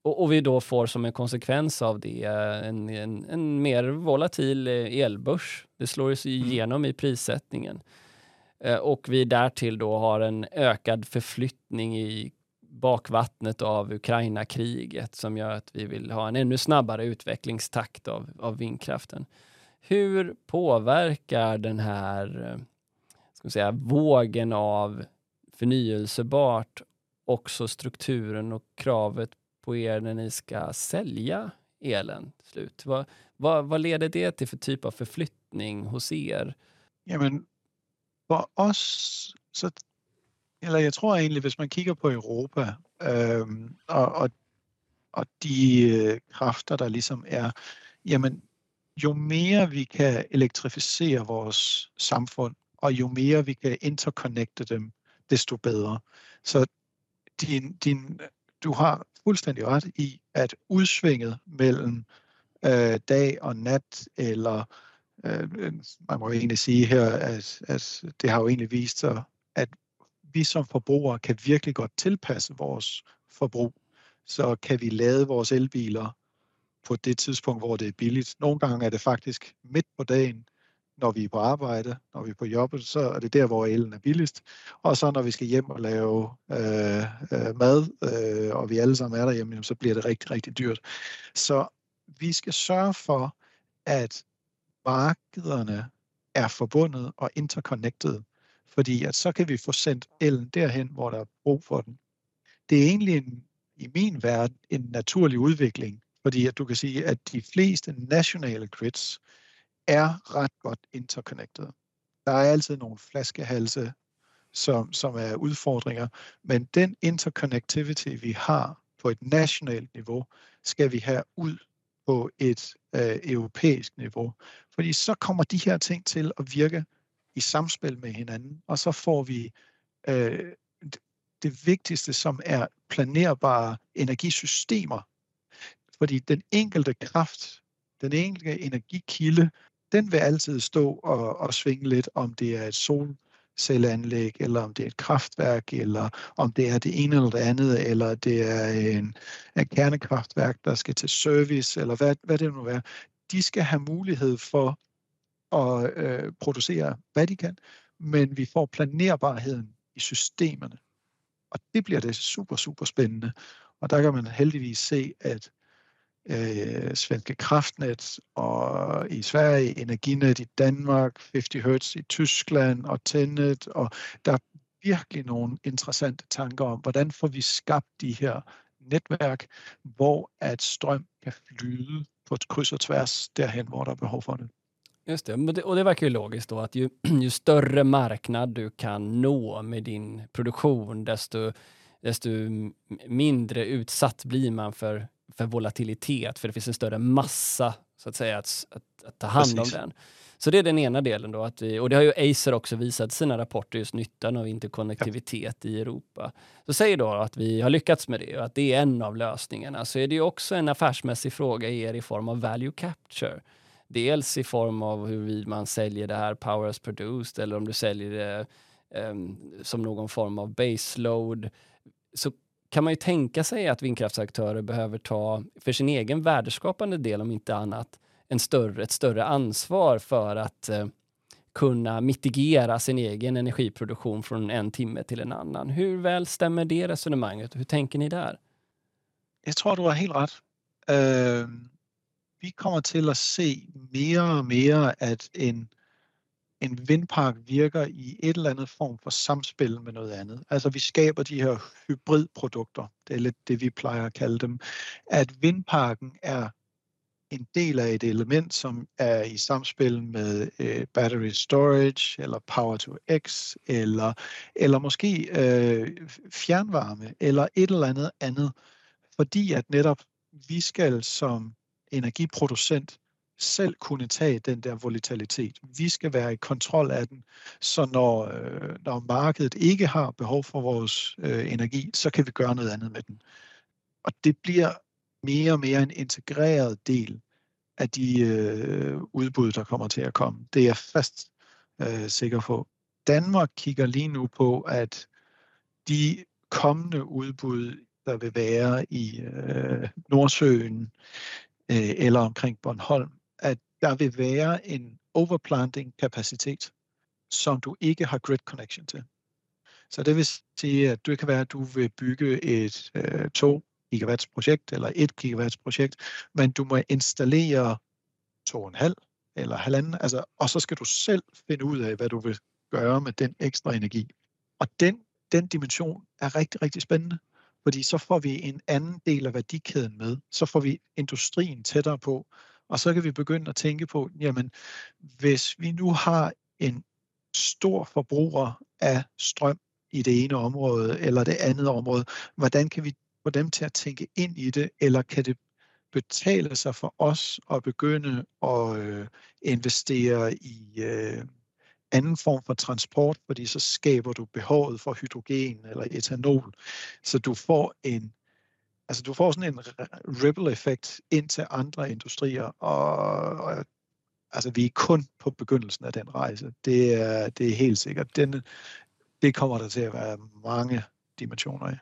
och, och, vi då får som en konsekvens av det en, en, en mer volatil eh, elbörs. Det slår sig mm. igenom i prissättningen. Eh, och vi därtill då har en ökad förflyttning i bakvattnet av Ukraina-kriget som gör att vi vill ha en ännu snabbare utvecklingstakt av, av vindkraften. Hur påverkar den här eh, ska säga, vågen av förnyelsebart också strukturen och kravet på er när ni ska sälja elen slut? Vad, vad, vad leder det till för typ av förflyttning hos er? Ja, men for os, så, eller jeg tror egentlig, hvis man kigger på Europa, øh, og, og, og de øh, kræfter, der ligesom er, jamen, jo mere vi kan elektrificere vores samfund, og jo mere vi kan interconnecte dem, desto bedre. Så din, din, du har fuldstændig ret i, at udsvinget mellem øh, dag og nat, eller øh, man må jo egentlig sige her, at, at det har jo egentlig vist sig, at vi som forbrugere kan virkelig godt tilpasse vores forbrug. Så kan vi lade vores elbiler på det tidspunkt, hvor det er billigt. Nogle gange er det faktisk midt på dagen, når vi er på arbejde, når vi er på jobbet, så er det der, hvor elen er billigst. Og så når vi skal hjem og lave øh, øh, mad, øh, og vi alle sammen er derhjemme, så bliver det rigtig, rigtig dyrt. Så vi skal sørge for, at markederne er forbundet og interconnected, fordi at så kan vi få sendt elen derhen, hvor der er brug for den. Det er egentlig en, i min verden en naturlig udvikling, fordi at du kan sige, at de fleste nationale grids er ret godt interconnected. Der er altid nogle flaskehalse, som, som er udfordringer, men den interconnectivity, vi har på et nationalt niveau, skal vi have ud på et øh, europæisk niveau. Fordi så kommer de her ting til at virke i samspil med hinanden, og så får vi øh, det vigtigste, som er planerbare energisystemer. Fordi den enkelte kraft, den enkelte energikilde, den vil altid stå og, og svinge lidt, om det er et solcelleanlæg, eller om det er et kraftværk, eller om det er det ene eller det andet, eller det er en, en kernekraftværk, der skal til service, eller hvad, hvad det nu er. De skal have mulighed for at øh, producere, hvad de kan, men vi får planerbarheden i systemerne. Og det bliver det super, super spændende. Og der kan man heldigvis se, at øh, Svenske Kraftnet og i Sverige, Energinet i Danmark, 50 Hertz i Tyskland og Tennet, og der er virkelig nogle interessante tanker om, hvordan får vi skabt de her netværk, hvor at strøm kan flyde på et kryds og tværs derhen, hvor der er behov for det. Just det, det, och det verkar ju logiskt då att ju, ju större marknad du kan nå med din produktion, desto, desto mindre utsatt blir man för för volatilitet, för det finns en större massa så att säga att, att, att ta hand Precis. om den. Så det är den ena delen då, att vi, och det har ju Acer också visat i sina rapporter, just nyttan av interkonnektivitet ja. i Europa. Så säger då att vi har lyckats med det och att det är en av lösningarna, så är det ju också en affärsmässig fråga i er i form av value capture. Dels i form av hur man säljer det här power as produced eller om du säljer det um, som någon form av baseload. Så kan man ju tänka sig att vindkraftsaktörer behöver ta, för sin egen värdeskapande del om inte annat, en större, ett större ansvar för att eh, kunna mitigera sin egen energiproduktion från en timme till en annan. Hur väl stämmer det resonemanget? Hur tänker ni där? Jag tror du har helt rätt. Uh, vi kommer till att se mer och mer att en en vindpark virker i et eller andet form for samspil med noget andet. Altså vi skaber de her hybridprodukter, det er lidt det vi plejer at kalde dem, at vindparken er en del af et element, som er i samspil med øh, battery storage, eller power to x, eller, eller måske øh, fjernvarme, eller et eller andet andet. Fordi at netop vi skal som energiproducent selv kunne tage den der volatilitet. Vi skal være i kontrol af den, så når, øh, når markedet ikke har behov for vores øh, energi, så kan vi gøre noget andet med den. Og det bliver mere og mere en integreret del af de øh, udbud, der kommer til at komme. Det er jeg fast øh, sikker på. Danmark kigger lige nu på, at de kommende udbud, der vil være i øh, Nordsøen øh, eller omkring Bornholm, der vil være en overplanting kapacitet. som du ikke har grid connection til. Så det vil sige, at det kan være, at du vil bygge et øh, 2 gigawatts projekt eller 1 gigawatts projekt, men du må installere 2,5 eller halvanden, altså, og så skal du selv finde ud af, hvad du vil gøre med den ekstra energi. Og den, den dimension er rigtig, rigtig spændende, fordi så får vi en anden del af værdikæden med. Så får vi industrien tættere på, og så kan vi begynde at tænke på, jamen, hvis vi nu har en stor forbruger af strøm i det ene område eller det andet område, hvordan kan vi få dem til at tænke ind i det, eller kan det betale sig for os at begynde at øh, investere i øh, anden form for transport, fordi så skaber du behovet for hydrogen eller etanol, så du får en altså du får sådan en ripple effekt ind til andre industrier, og, og altså vi er kun på begyndelsen af den rejse. Det er, det er helt sikkert. Den, det kommer der til at være mange dimensioner i.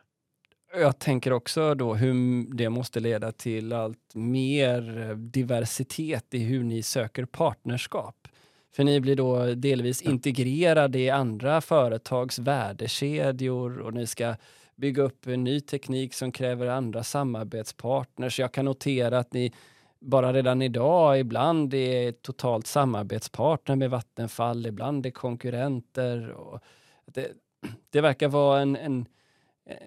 Jag tänker också då hur det måste leda till allt mer eh, diversitet i hur ni söker partnerskap. För ni blir då delvis integrerade i andra företags värdekedjor och ni ska bygga upp en ny teknik som kräver andra samarbetspartners. Jag kan notera att ni bara redan idag ibland är totalt samarbetspartner med Vattenfall, ibland är konkurrenter. Och det, det verkar vara en, en,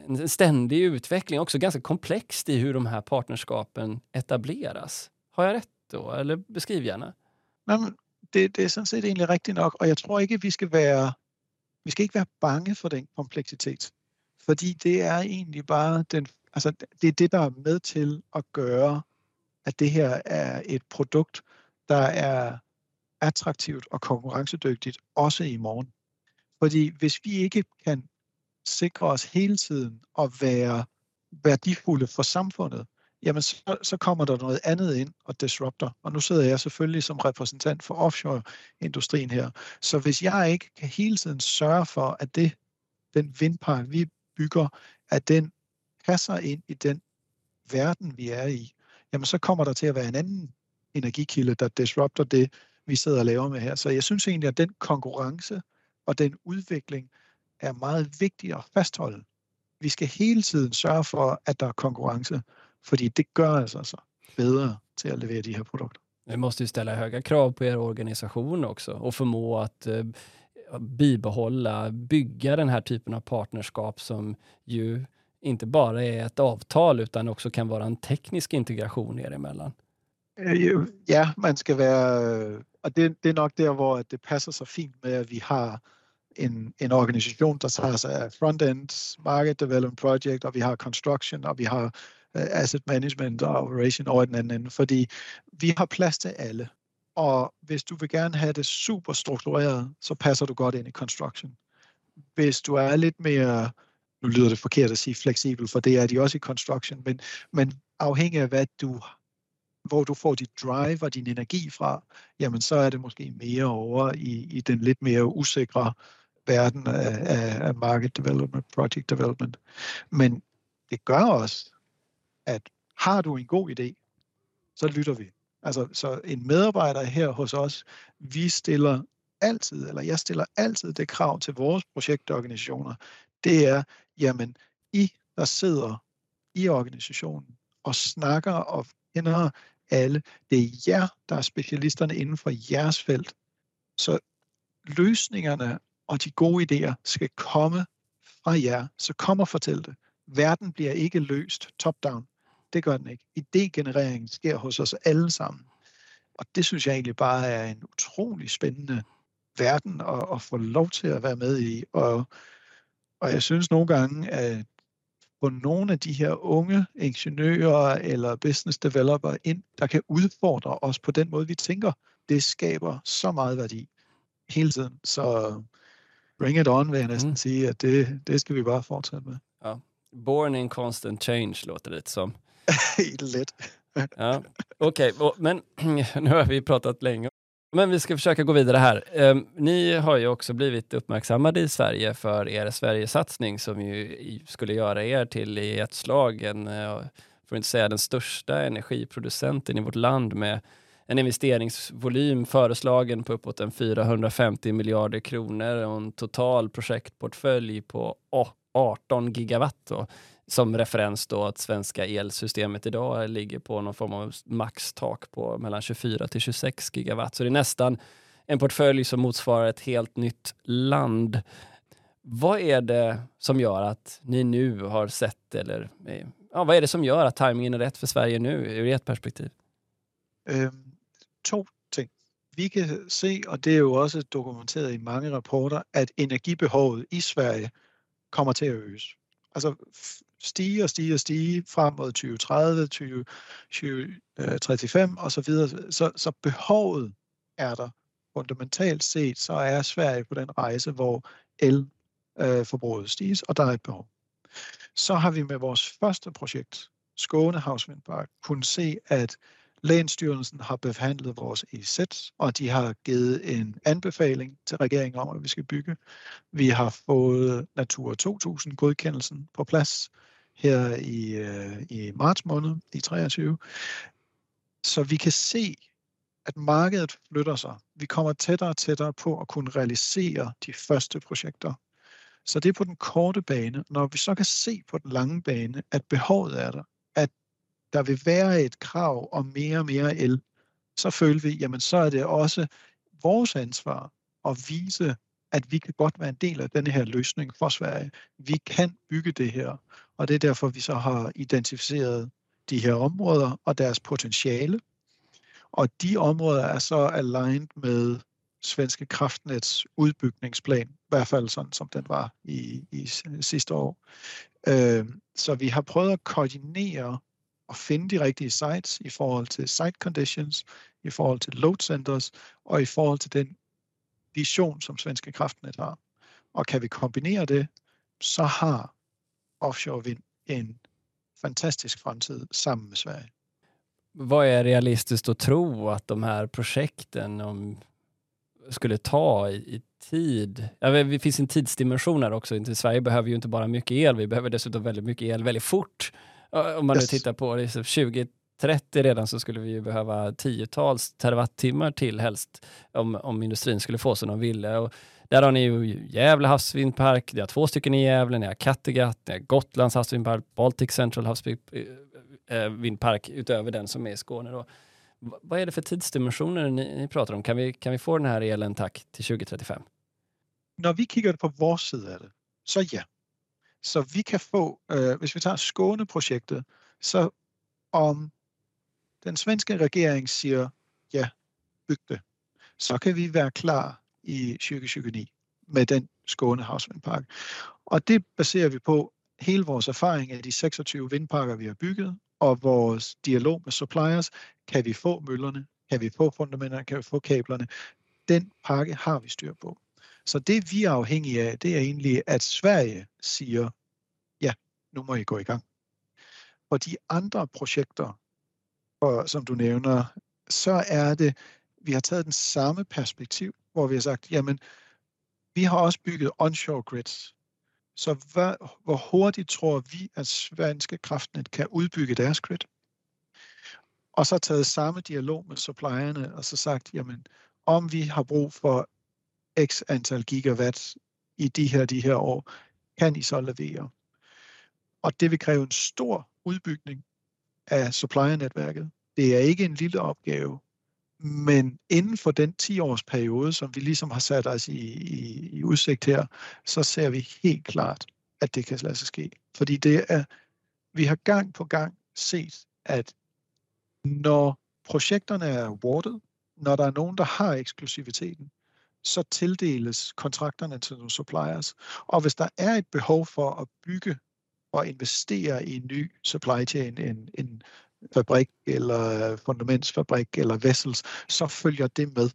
en ständig utveckling, också ganska komplext i hur de här partnerskapen etableras. Har jag rätt då? Eller beskriv gärna. Men det, det er sådan set egentlig rigtigt nok, og jeg tror ikke, vi skal være, vi skal ikke være bange for den kompleksitet. Fordi det er egentlig bare den, altså det er det, der er med til at gøre, at det her er et produkt, der er attraktivt og konkurrencedygtigt, også i morgen. Fordi hvis vi ikke kan sikre os hele tiden at være værdifulde for samfundet, jamen så, så kommer der noget andet ind og disrupter. Og nu sidder jeg selvfølgelig som repræsentant for offshore-industrien her. Så hvis jeg ikke kan hele tiden sørge for, at det, den vindpark, vi bygger, at den passer ind i den verden, vi er i, jamen så kommer der til at være en anden energikilde, der disrupter det, vi sidder og laver med her. Så jeg synes egentlig, at den konkurrence og den udvikling er meget vigtig at fastholde. Vi skal hele tiden sørge for, at der er konkurrence, fordi det gør altså så bedre til at levere de her produkter. Vi måste ju ställa höga krav på er organisation också och förmå att eh, bibehålla, bygga den här typen av partnerskap som ju inte bara är ett avtal utan också kan vara en teknisk integration er emellan. Eh, ja, man ska vara, och det, det är nog där hvor det passar så fint med att vi har en, en organisation, der tager sig af front-end, market development project, og vi har construction, og vi har eh, asset management og operation over den anden ende, fordi vi har plads til alle. Og hvis du vil gerne have det super struktureret, så passer du godt ind i construction. Hvis du er lidt mere, nu lyder det forkert at sige fleksibel, for det er de også i construction, men, men afhængig af hvad du hvor du får dit drive og din energi fra, jamen så er det måske mere over i, i den lidt mere usikre verden af, af, af market development, project development. Men det gør også, at har du en god idé, så lytter vi. Altså, så en medarbejder her hos os, vi stiller altid, eller jeg stiller altid det krav til vores projektorganisationer, det er, jamen, I, der sidder i organisationen og snakker og kender alle, det er jer, der er specialisterne inden for jeres felt. Så løsningerne og de gode idéer skal komme fra jer. Så kom og fortæl det. Verden bliver ikke løst top-down. Det gør den ikke. Idégenereringen sker hos os alle sammen. Og det synes jeg egentlig bare er en utrolig spændende verden at, at få lov til at være med i. Og, og jeg synes nogle gange, at på nogle af de her unge ingeniører eller business developer ind, der kan udfordre os på den måde, vi tænker, det skaber så meget værdi hele tiden. Så bring it on vil jeg næsten mm. sige, at det, det skal vi bare fortsætte med. Ja. Born in constant change låter det lite Helt Lätt. ja. Okej, okay. men nu har vi pratat länge. Men vi ska försöka gå vidare här. Ehm, ni har ju också blivit uppmärksammade i Sverige för er Sverigesatsning som ju skulle göra er till i ett slag en, eh, för att inte säga den största energiproducenten i vårt land med en investeringsvolym föreslagen på uppåt en 450 miljarder kronor och en total projektportfölj på 18 gigawatt. Då, som referens då att svenska elsystemet idag ligger på någon form av maxtak på mellan 24 till 26 gigawatt. Så det är nästan en portfölj som motsvarar ett helt nytt land. Vad är det som gör att ni nu har sett, eller eh, ja, vad är det som gör att tajmingen är rätt för Sverige nu ur ert perspektiv? Um, to ting. Vi kan se, och det är ju också dokumenterat i många rapporter, att energibehovet i Sverige kommer till att öka. Alltså stige og stige og stige frem mod 2030, 2035 øh, og så videre. Så, så behovet er der. Fundamentalt set, så er Sverige på den rejse, hvor elforbruget øh, stiges, og der er et behov. Så har vi med vores første projekt, Skåne Havsvindpark, kunnet se, at Lægenstyrelsen har behandlet vores EZ, og de har givet en anbefaling til regeringen om, at vi skal bygge. Vi har fået Natur 2000 godkendelsen på plads her i, øh, i marts måned i 23. Så vi kan se, at markedet flytter sig. Vi kommer tættere og tættere på at kunne realisere de første projekter. Så det er på den korte bane. Når vi så kan se på den lange bane, at behovet er der, at der vil være et krav om mere og mere el, så føler vi, jamen så er det også vores ansvar at vise, at vi kan godt være en del af denne her løsning for Sverige. Vi kan bygge det her, og det er derfor, vi så har identificeret de her områder og deres potentiale. Og de områder er så aligned med Svenske Kraftnets udbygningsplan, i hvert fald sådan som den var i, i sidste år. Øh, så vi har prøvet at koordinere og finde de rigtige sites i forhold til site conditions, i forhold til load centers og i forhold til den vision, som Svenske Kraftnet har. Og kan vi kombinere det, så har offshore vind en fantastisk fremtid sammen med Sverige. Vad är realistiskt att tro att de här projekten om, skulle ta i, i tid? Ja, det finns en tidsdimension här också. Sverige behöver ju inte bara mycket el, vi behöver dessutom väldigt mycket el väldigt fort. Om man yes. nu tittar på det, 2030 redan så skulle vi ju behöva tiotals terawattimmar till helst om, om industrin skulle få som de ville. Och där har ni ju Gävle havsvindpark, ni har två stycken i Gävle, ni har Kattegatt, ni har Gotlands havsvindpark, Baltic Central havsvindpark eh, eh, utöver den som är i Skåne. Då. Vad är det för tidsdimensioner ni, ni pratar om? Kan vi, kan vi få den här elen tack till 2035? När vi kigger på vår sida, så ja. Så vi kan få, øh, hvis vi tager Skåneprojektet, så om den svenske regering siger, ja, byg det, så kan vi være klar i 2029 med den Skåne Havsvindpark. Og det baserer vi på hele vores erfaring af de 26 vindparker, vi har bygget, og vores dialog med suppliers. Kan vi få møllerne? Kan vi få fundamenterne? Kan vi få kablerne? Den pakke har vi styr på. Så det vi er afhængige af, det er egentlig, at Sverige siger, ja, nu må I gå i gang. Og de andre projekter, og som du nævner, så er det, vi har taget den samme perspektiv, hvor vi har sagt, jamen, vi har også bygget onshore grids. Så hvad, hvor hurtigt tror vi, at svenske kraftnet kan udbygge deres grid? Og så taget samme dialog med supplierne, og så sagt, jamen, om vi har brug for x antal gigawatt i de her, de her år, kan I så levere. Og det vil kræve en stor udbygning af supplier-netværket. Det er ikke en lille opgave, men inden for den 10-års periode, som vi ligesom har sat os i, i, i udsigt her, så ser vi helt klart, at det kan lade sig ske. Fordi det er, vi har gang på gang set, at når projekterne er awarded, når der er nogen, der har eksklusiviteten, så tildeles kontrakterne til nogle suppliers. Og hvis der er et behov for at bygge og investere i en ny supply chain, en, en fabrik eller øh, fundamentsfabrik eller vessels, så følger det med.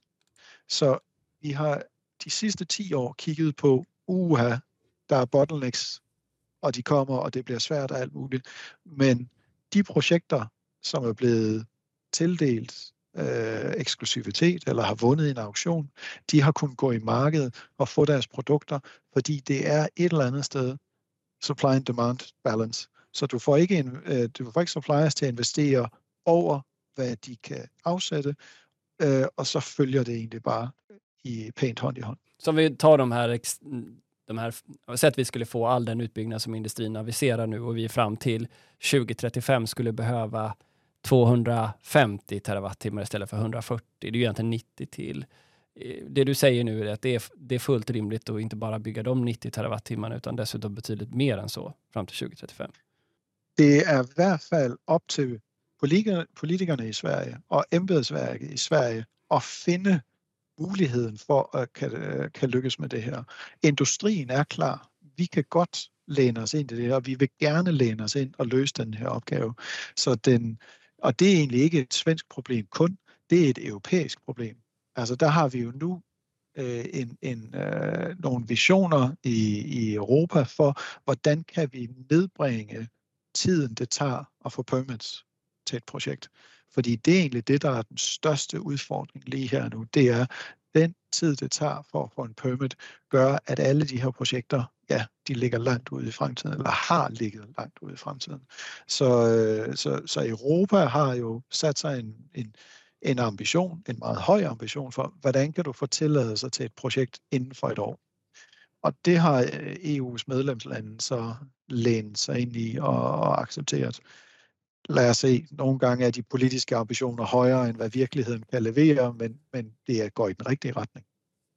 Så vi har de sidste 10 år kigget på, uha, der er bottlenecks, og de kommer, og det bliver svært og alt muligt. Men de projekter, som er blevet tildelt øh, eksklusivitet eller har vundet en auktion, de har kunnet gå i markedet og få deres produkter, fordi det er et eller andet sted supply and demand balance. Så du får ikke, en, øh, du får ikke suppliers til at investere over, hvad de kan afsætte, øh, og så følger det egentlig bare i pænt hånd i hånd. Så vi tar de här, de här, säg vi skulle få all den utbyggnad som industrin aviserar nu och vi fram till 2035 skulle behöva 250 terawattimmar istället för 140. Det är ju egentligen 90 till. Det du säger nu är att det är, det är fullt rimligt att inte bara bygga de 90 terawattimmarna utan dessutom betydligt mer än så fram till 2035. Det er i hvert fald op til politikerne i Sverige og embedsværket i Sverige at finde muligheden for at kan, øh, kan lykkes med det her. Industrien er klar. Vi kan godt læne os ind i det her, og vi vil gerne læne os ind og løse den her opgave. Så den, og det er egentlig ikke et svensk problem kun, det er et europæisk problem. Altså der har vi jo nu øh, en, en, øh, nogle visioner i, i Europa for, hvordan kan vi nedbringe tiden, det tager at få permits til et projekt. Fordi det er egentlig det, der er den største udfordring lige her nu. Det er, den tid, det tager for at få en permit, gør, at alle de her projekter, ja, de ligger langt ude i fremtiden, eller har ligget langt ude i fremtiden. Så, øh, så, så Europa har jo sat sig en, en, en ambition, en meget høj ambition for, hvordan kan du få tilladelse til et projekt inden for et år. Og det har øh, EU's medlemslande så lænet sig ind i og, og accepteret lad os se, nogle gange er de politiske ambitioner højere, end hvad virkeligheden kan levere, men, men det går i den rigtige retning.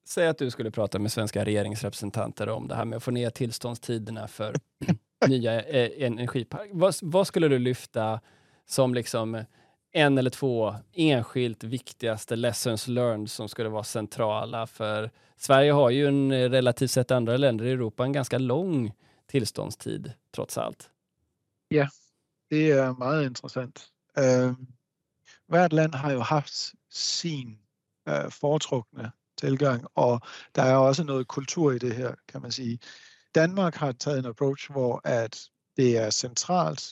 Säg att du skulle prata med svenska regeringsrepresentanter om det här med att få ner tillståndstiderna för nya eh, energiparker. Vad, vad, skulle du lyfta som liksom en eller två enskilt viktigaste lessons learned som skulle vara centrala? För Sverige har ju en eh, relativt sett andra länder i Europa en ganska lång tillståndstid trots allt. Ja, det är mycket intressant. Uh, øhm, hvert land har ju haft sin uh, foretrukne tilgang, och det är också något kultur i det här kan man säga. Danmark har tagit en approach, hvor at det är centralt,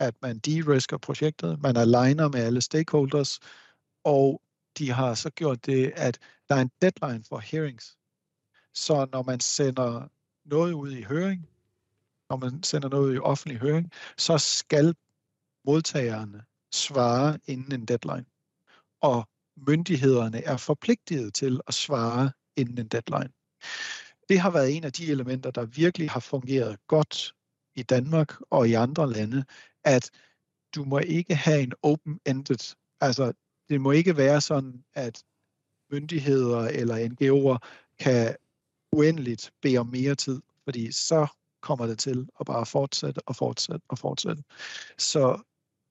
at man de-risker projektet, man aligner med alle stakeholders, og de har så gjort det, at der er en deadline for hearings. Så når man sender noget ud i høring, når man sender noget i offentlig høring, så skal modtagerne svare inden en deadline. Og myndighederne er forpligtet til at svare inden en deadline. Det har været en af de elementer, der virkelig har fungeret godt i Danmark og i andre lande, at du må ikke have en open-ended, altså det må ikke være sådan, at myndigheder eller NGO'er kan uendeligt bede om mere tid, fordi så kommer det til at bare fortsætte og fortsætte og fortsætte. Så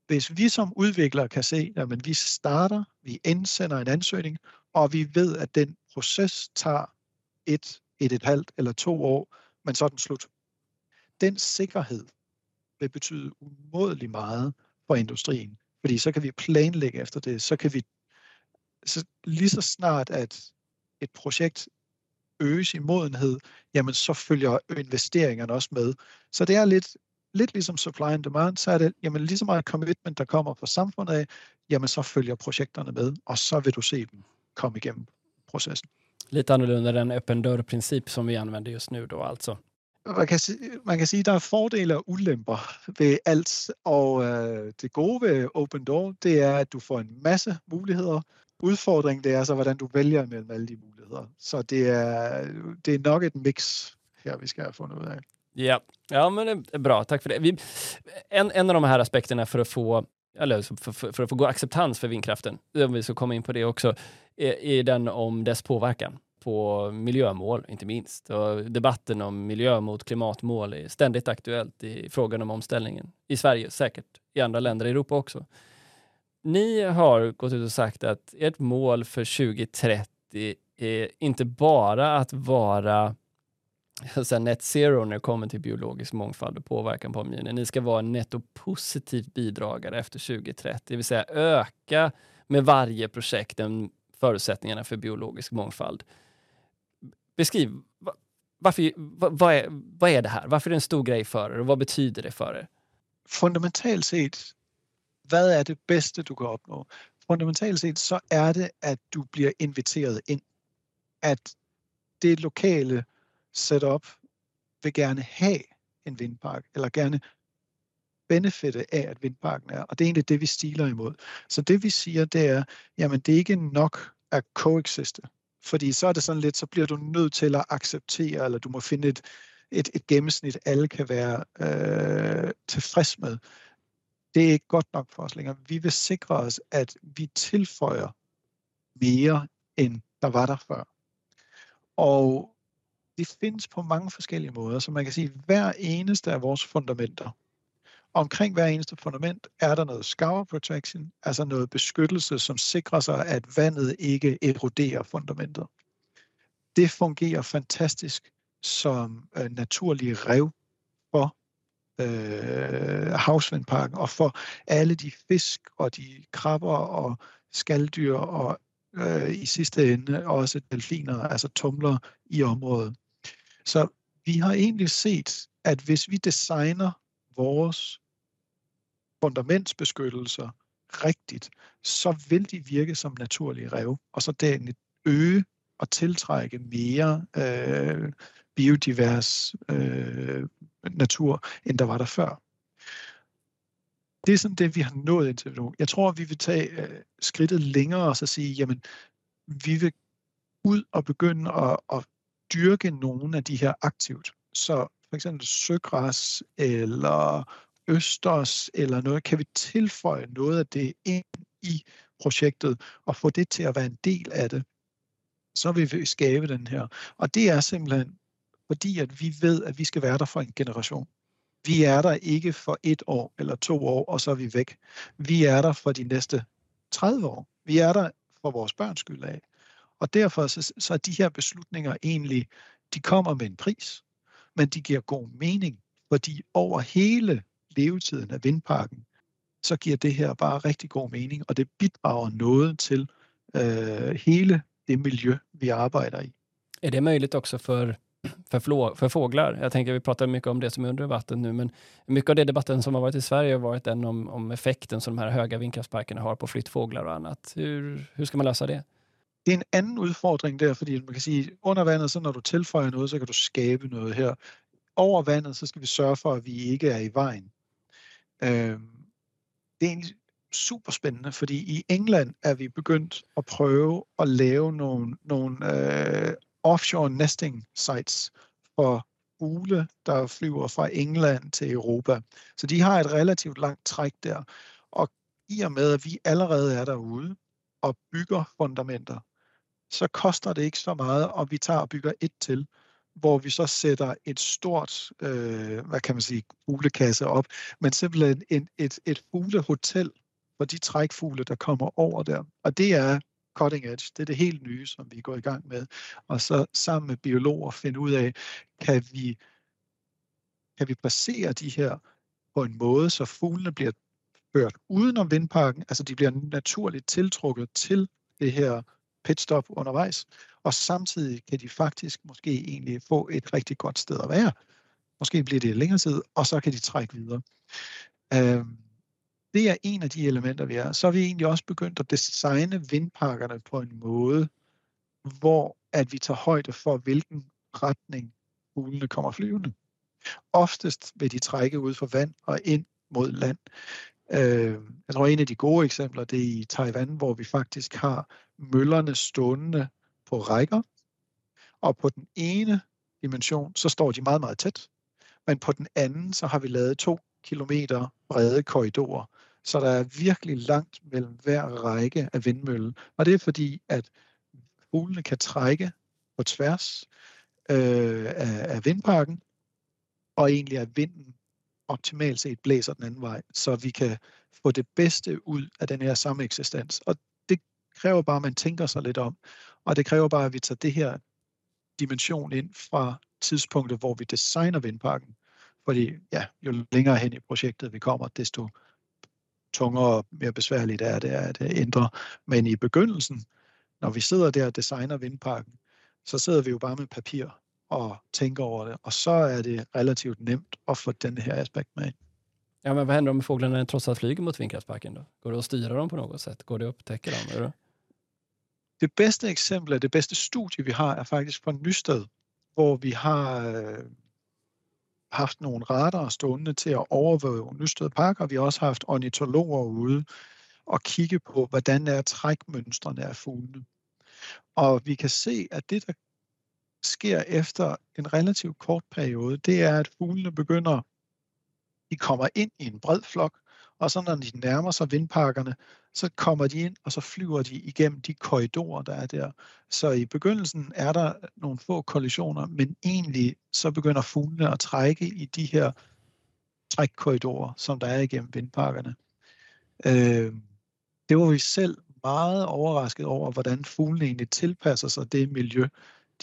hvis vi som udviklere kan se, at vi starter, vi indsender en ansøgning, og vi ved, at den proces tager et, et, et halvt eller to år, men så er den slut. Den sikkerhed vil betyde umådelig meget for industrien, fordi så kan vi planlægge efter det, så kan vi så lige så snart, at et projekt øges i modenhed, jamen så følger investeringerne også med. Så det er lidt, lidt ligesom supply and demand, så er det jamen, lige så meget commitment, der kommer fra samfundet af, jamen så følger projekterne med, og så vil du se dem komme igennem processen. Lite annorlunda den öppen dörr-princip som vi använder just nu då alltså. Man kan, man kan sige, at der er fordele og ulemper ved alt, og øh, det gode ved Open Door, det er, at du får en masse muligheder. Udfordringen, det er så, hvordan du vælger mellem alle de muligheder. Så det er, det er nok et mix her, vi skal have fundet ud af. Ja, ja men det er bra. Tack för det. Vi, en, en av de här aspekterna för att få eller för, för, för att få god acceptans för vindkraften, om vi ska komma in på det också, är, är den om dess påverkan på miljömål, inte minst. Och debatten om miljö mot klimatmål är ständigt aktuellt i frågan om omställningen. I Sverige, säkert i andra länder i Europa också. Ni har gått ut och sagt att ert mål för 2030 är inte bara att vara så net zero när det kommer till biologisk mångfald och påverkan på omgivningen. Ni ska vara en nettopositiv bidragare efter 2030, det vill säga öka med varje projekt förutsättningarna för biologisk mångfald. Beskriv, varför, vad, är, vad är det här? Varför är det en stor grej för er och vad betyder det för er? Fundamentalt sett, vad är det bästa du kan uppnå? Fundamentalt sett så är det att du blir inviterad in. Att det lokala setup vil gerne have en vindpark, eller gerne benefitet af, at vindparken er. Og det er egentlig det, vi stiler imod. Så det vi siger, det er, jamen det er ikke nok at coexiste. Fordi så er det sådan lidt, så bliver du nødt til at acceptere, eller du må finde et, et, et gennemsnit, alle kan være øh, tilfreds med. Det er ikke godt nok for os længere. Vi vil sikre os, at vi tilføjer mere, end der var der før. Og det findes på mange forskellige måder, så man kan sige, at hver eneste af vores fundamenter, omkring hver eneste fundament er der noget scour protection, altså noget beskyttelse, som sikrer sig, at vandet ikke eroderer fundamentet. Det fungerer fantastisk som øh, naturlige rev for øh, havsvindparken og for alle de fisk og de krabber og skalddyr og øh, i sidste ende også delfiner, altså tumler i området. Så vi har egentlig set, at hvis vi designer vores fundamentsbeskyttelser rigtigt, så vil de virke som naturlige rev, og så det øge og tiltrække mere øh, biodivers øh, natur, end der var der før. Det er sådan det, vi har nået indtil nu. Jeg tror, vi vil tage øh, skridtet længere og så sige, jamen, vi vil ud og begynde at, at dyrke nogle af de her aktivt. Så for eksempel søgræs eller østers eller noget, kan vi tilføje noget af det ind i projektet og få det til at være en del af det, så vil vi skabe den her. Og det er simpelthen fordi, at vi ved, at vi skal være der for en generation. Vi er der ikke for et år eller to år, og så er vi væk. Vi er der for de næste 30 år. Vi er der for vores børns skyld af. Og derfor så, så er de her beslutninger egentlig, de kommer med en pris, men de giver god mening, fordi over hele levetiden af vindparken, så giver det her bare rigtig god mening, og det bidrager noget til øh, hele det miljø, vi arbejder i. Är det möjligt också för, för, flå, för fåglar? Jag tänker vi pratar mycket om det som är under vatten nu, men mycket av det debatten som har varit i Sverige har varit den om, om effekten som de här höga vindkraftsparkerna har på flyttfåglar och annat. Hur, hur ska man lösa det? Det er en anden udfordring der, fordi man kan sige, under vandet, så når du tilføjer noget, så kan du skabe noget her. Over vandet, så skal vi sørge for, at vi ikke er i vejen. Øh, det er egentlig super spændende, fordi i England er vi begyndt at prøve at lave nogle, nogle øh, offshore nesting sites for ugle, der flyver fra England til Europa. Så de har et relativt langt træk der. Og i og med, at vi allerede er derude og bygger fundamenter, så koster det ikke så meget, og vi tager og bygger et til hvor vi så sætter et stort, øh, hvad kan man sige, fuglekasse op, men simpelthen en, et, et fuglehotel for de trækfugle, der kommer over der. Og det er cutting edge. Det er det helt nye, som vi går i gang med. Og så sammen med biologer finde ud af, kan vi, kan vi placere de her på en måde, så fuglene bliver ført udenom vindparken, altså de bliver naturligt tiltrukket til det her pitstop undervejs, og samtidig kan de faktisk måske egentlig få et rigtig godt sted at være. Måske bliver det længere tid, og så kan de trække videre. Øhm, det er en af de elementer, vi er. Så er vi egentlig også begyndt at designe vindparkerne på en måde, hvor at vi tager højde for, hvilken retning fuglene kommer flyvende. Oftest vil de trække ud fra vand og ind mod land. Øh, jeg tror, en af de gode eksempler, det er i Taiwan, hvor vi faktisk har møllerne stående på rækker, og på den ene dimension, så står de meget, meget tæt, men på den anden, så har vi lavet to kilometer brede korridorer, så der er virkelig langt mellem hver række af vindmøllen. Og det er fordi, at fuglene kan trække på tværs øh, af, af vindparken, og egentlig er vinden optimalt set blæser den anden vej, så vi kan få det bedste ud af den her samme eksistens. Og det kræver bare, at man tænker sig lidt om, og det kræver bare, at vi tager det her dimension ind fra tidspunktet, hvor vi designer vindparken. Fordi ja, jo længere hen i projektet vi kommer, desto tungere og mere besværligt er det at øh, ændre. Men i begyndelsen, når vi sidder der og designer vindparken, så sidder vi jo bare med papir og tænker over det, og så är det relativt nemt att få den här aspekt med. Ja, men vad händer om fåglarna trots allt flyger mot vindkraftsparken? Då? Går det att styra dem på något sätt? Går det att upptäcka dem? Eller? Det bästa exemplet, det bästa studie vi har, är faktiskt från Nysted, hvor vi har øh, haft nogle radar stående til at overvåge Nysted Park, og vi har også haft ornitologer ude og kigge på, hvordan er trækmønstrene af fuglene. Og vi kan se, at det, der sker efter en relativt kort periode, det er, at fuglene begynder, de kommer ind i en bred flok, og så når de nærmer sig vindparkerne, så kommer de ind, og så flyver de igennem de korridorer, der er der. Så i begyndelsen er der nogle få kollisioner, men egentlig så begynder fuglene at trække i de her trækkorridorer, som der er igennem vindparkerne. Øh, det var vi selv meget overrasket over, hvordan fuglene egentlig tilpasser sig det miljø,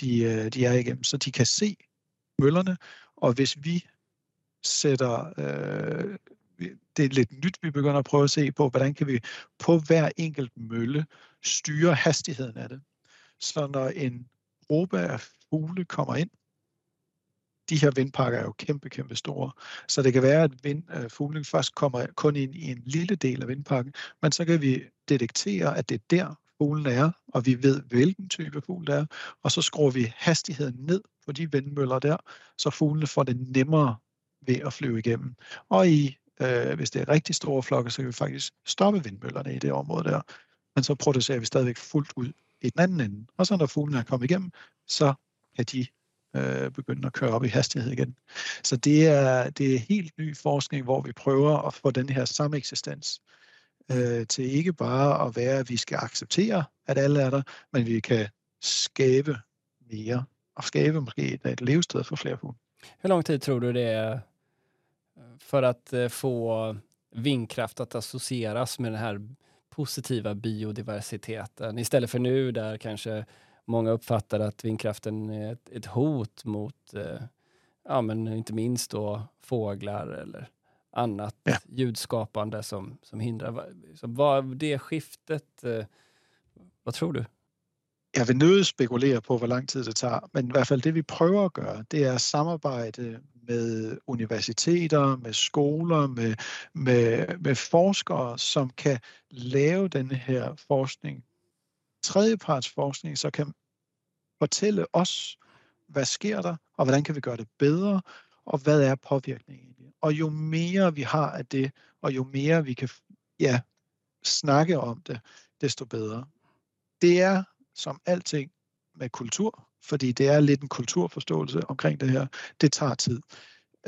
de, øh, de er igennem, så de kan se møllerne, og hvis vi sætter, øh, det er lidt nyt, vi begynder at prøve at se på, hvordan kan vi på hver enkelt mølle styre hastigheden af det. Så når en gruppe af fugle kommer ind, de her vindpakker er jo kæmpe, kæmpe store. Så det kan være, at vind, øh, fuglen først kommer kun ind i en lille del af vindpakken, men så kan vi detektere, at det er der, fuglen er, og vi ved, hvilken type fugl det er, og så skruer vi hastigheden ned på de vindmøller der, så fuglene får det nemmere ved at flyve igennem. Og i, øh, hvis det er rigtig store flokke, så kan vi faktisk stoppe vindmøllerne i det område der, men så producerer vi stadigvæk fuldt ud i den anden ende. Og så når fuglene er kommet igennem, så kan de øh, begynde at køre op i hastighed igen. Så det er, det er helt ny forskning, hvor vi prøver at få den her sameksistens øh, til ikke bare at være, at vi skal acceptere, at alle er der, men vi kan skabe mere, og skabe måske et, et levested for flere fugle. Hur lång tid tror du det är øh, for för att øh, få vindkraft att associeras med den här positiva biodiversiteten istället för nu där kanske många uppfattar att vindkraften är ett, ett hot mot, eh, ja men inte minst då fåglar eller annat ja. ljudskapande som, som hindrar. Så vad det skiftet, eh, vad tror du? Jeg vil nødt spekulere på, hvor lang tid det tager, men i hvert fald det, vi prøver at gøre, det er samarbejde med universiteter, med skoler, med, med, med forskere, som kan lave den her forskning tredjepartsforskning, så kan fortælle os, hvad sker der, og hvordan kan vi gøre det bedre, og hvad er påvirkningen det. Og jo mere vi har af det, og jo mere vi kan ja, snakke om det, desto bedre. Det er som alting med kultur, fordi det er lidt en kulturforståelse omkring det her. Det tager tid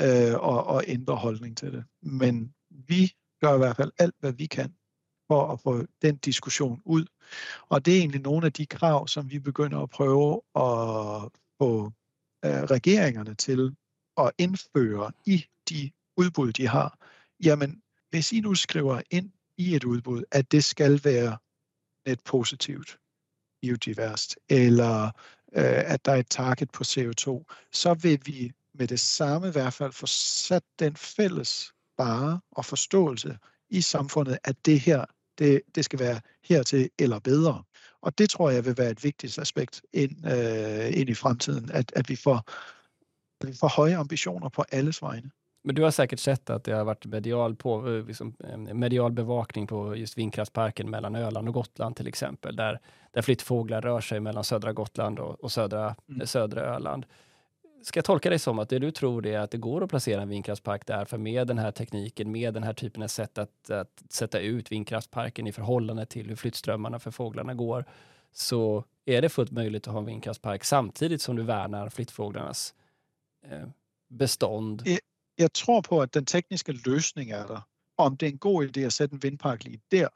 øh, at, at ændre holdning til det. Men vi gør i hvert fald alt, hvad vi kan for at få den diskussion ud. Og det er egentlig nogle af de krav, som vi begynder at prøve at få øh, regeringerne til at indføre i de udbud, de har. Jamen, hvis I nu skriver ind i et udbud, at det skal være net positivt, biodiverst, eller øh, at der er et target på CO2, så vil vi med det samme i hvert fald få sat den fælles bare og forståelse i samfundet, at det her det, det skal være hertil eller bedre. Og det tror jeg vil være et vigtigt aspekt ind, øh, ind i fremtiden, at, at vi, får, vi får høje ambitioner på alles vegne. Men du har säkert sett att det har varit medial, på, eh, liksom, eh, medial bevakning på just vindkraftsparken mellan Öland och Gotland till exempel, där, där flyttfåglar rör sig mellan södra Gotland och, och södra, mm. södra Öland ska jag tolka det som att det du tror är att det går att placera en vindkraftspark där, för med den här tekniken, med den här typen av sätt att, att sätta ut vindkraftsparken i förhållande till hur flyttströmmarna för fåglarna går, så är det fullt möjligt att ha en vindkraftspark samtidigt som du värnar flyttfåglarnas eh, bestånd. Jag, jeg tror på at den tekniske løsning er der. Og Om det er en god idé at sætte en vindpark lige der,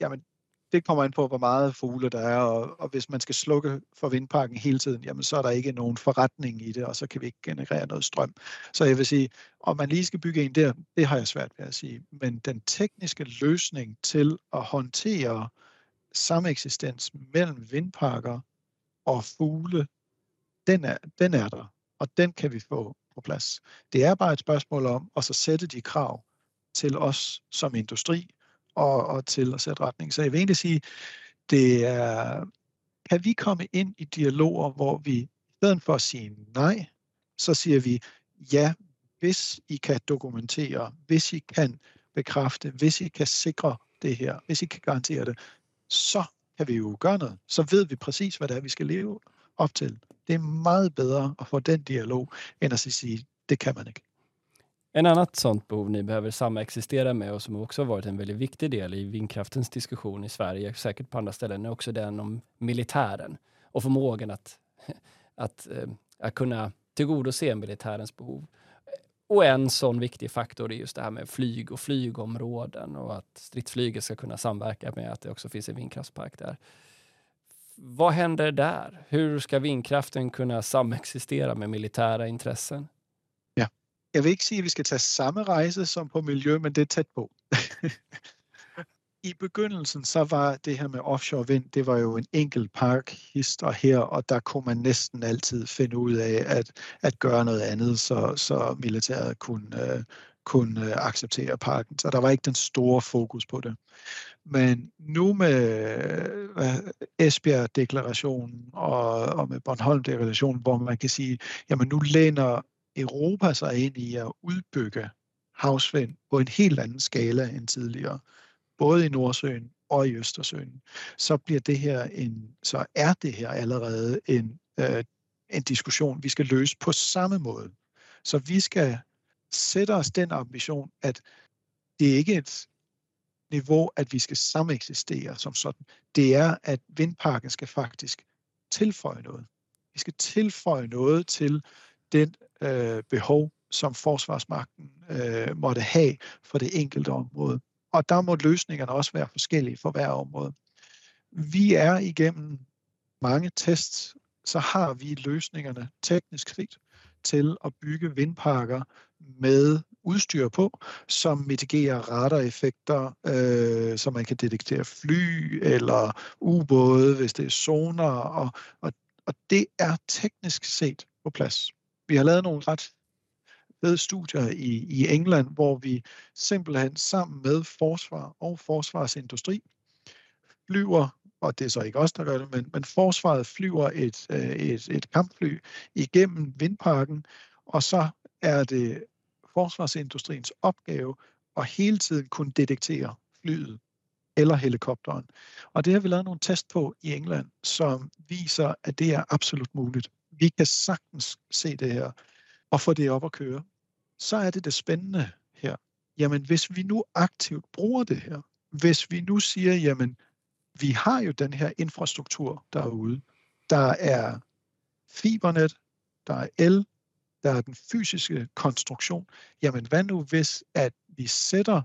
jamen det kommer an på, hvor meget fugle der er, og, og hvis man skal slukke for vindparken hele tiden, jamen så er der ikke nogen forretning i det, og så kan vi ikke generere noget strøm. Så jeg vil sige, om man lige skal bygge en der, det har jeg svært ved at sige. Men den tekniske løsning til at håndtere sameksistens mellem vindparker og fugle, den er, den er der, og den kan vi få på plads. Det er bare et spørgsmål om at så sætte de krav til os som industri, og, og til at sætte retning. Så jeg vil egentlig sige, det er, kan vi komme ind i dialoger, hvor vi i stedet for at sige nej, så siger vi ja, hvis I kan dokumentere, hvis I kan bekræfte, hvis I kan sikre det her, hvis I kan garantere det, så kan vi jo gøre noget. Så ved vi præcis, hvad det er, vi skal leve op til. Det er meget bedre at få den dialog, end at sige, det kan man ikke. En annat sånt behov ni behöver samexistera med och som också varit en väldigt viktig del i vindkraftens diskussion i Sverige, säkert på andra ställen, är också den om militären och förmågan att, att, eh, att kunna tillgodose militärens behov. Och en sån viktig faktor är just det här med flyg och flygområden och att stridsflyget ska kunna samverka med att det också finns en vindkraftspark där. Vad händer där? Hur ska vindkraften kunna samexistera med militära intressen? Ja, jag vill inte säga att vi ska ta samma resa som på miljö, men det är tätt på. I begyndelsen så var det her med offshore vind, det var jo en enkelt park hister her, og der kunne man næsten altid finde ud af at, at gøre noget andet, så, så militæret kunne, kunde kunne øh, acceptere parken. Så der var ikke den store fokus på det. Men nu med Esbjerg-deklarationen og, og med Bornholm-deklarationen, hvor man kan sige, jamen nu læner Europa sig ind i at udbygge havsvind på en helt anden skala end tidligere både i Nordsøen og i Østersøen, så bliver det her en, så er det her allerede en, øh, en diskussion, vi skal løse på samme måde. Så vi skal sætte os den ambition, at det ikke er et niveau, at vi skal sameksistere som sådan. Det er, at vindparken skal faktisk tilføje noget. Vi skal tilføje noget til den øh, behov, som forsvarsmagten øh, måtte have for det enkelte område. Og der må løsningerne også være forskellige for hver område. Vi er igennem mange tests, så har vi løsningerne teknisk set til at bygge vindparker med udstyr på, som mitigerer radareffekter, øh, så man kan detektere fly eller ubåde, hvis det er zoner, og, og, og det er teknisk set på plads. Vi har lavet nogle ret fede studier i, i England, hvor vi simpelthen sammen med forsvar og forsvarsindustri flyver, og det er så ikke os, der gør det, men, men forsvaret flyver et, øh, et, et kampfly igennem vindparken, og så er det forsvarsindustriens opgave at hele tiden kunne detektere flyet eller helikopteren. Og det har vi lavet nogle test på i England, som viser, at det er absolut muligt. Vi kan sagtens se det her og få det op at køre så er det det spændende her. Jamen, hvis vi nu aktivt bruger det her, hvis vi nu siger, jamen, vi har jo den her infrastruktur derude. Der er fibernet, der er el, der er den fysiske konstruktion. Jamen, hvad nu hvis, at vi sætter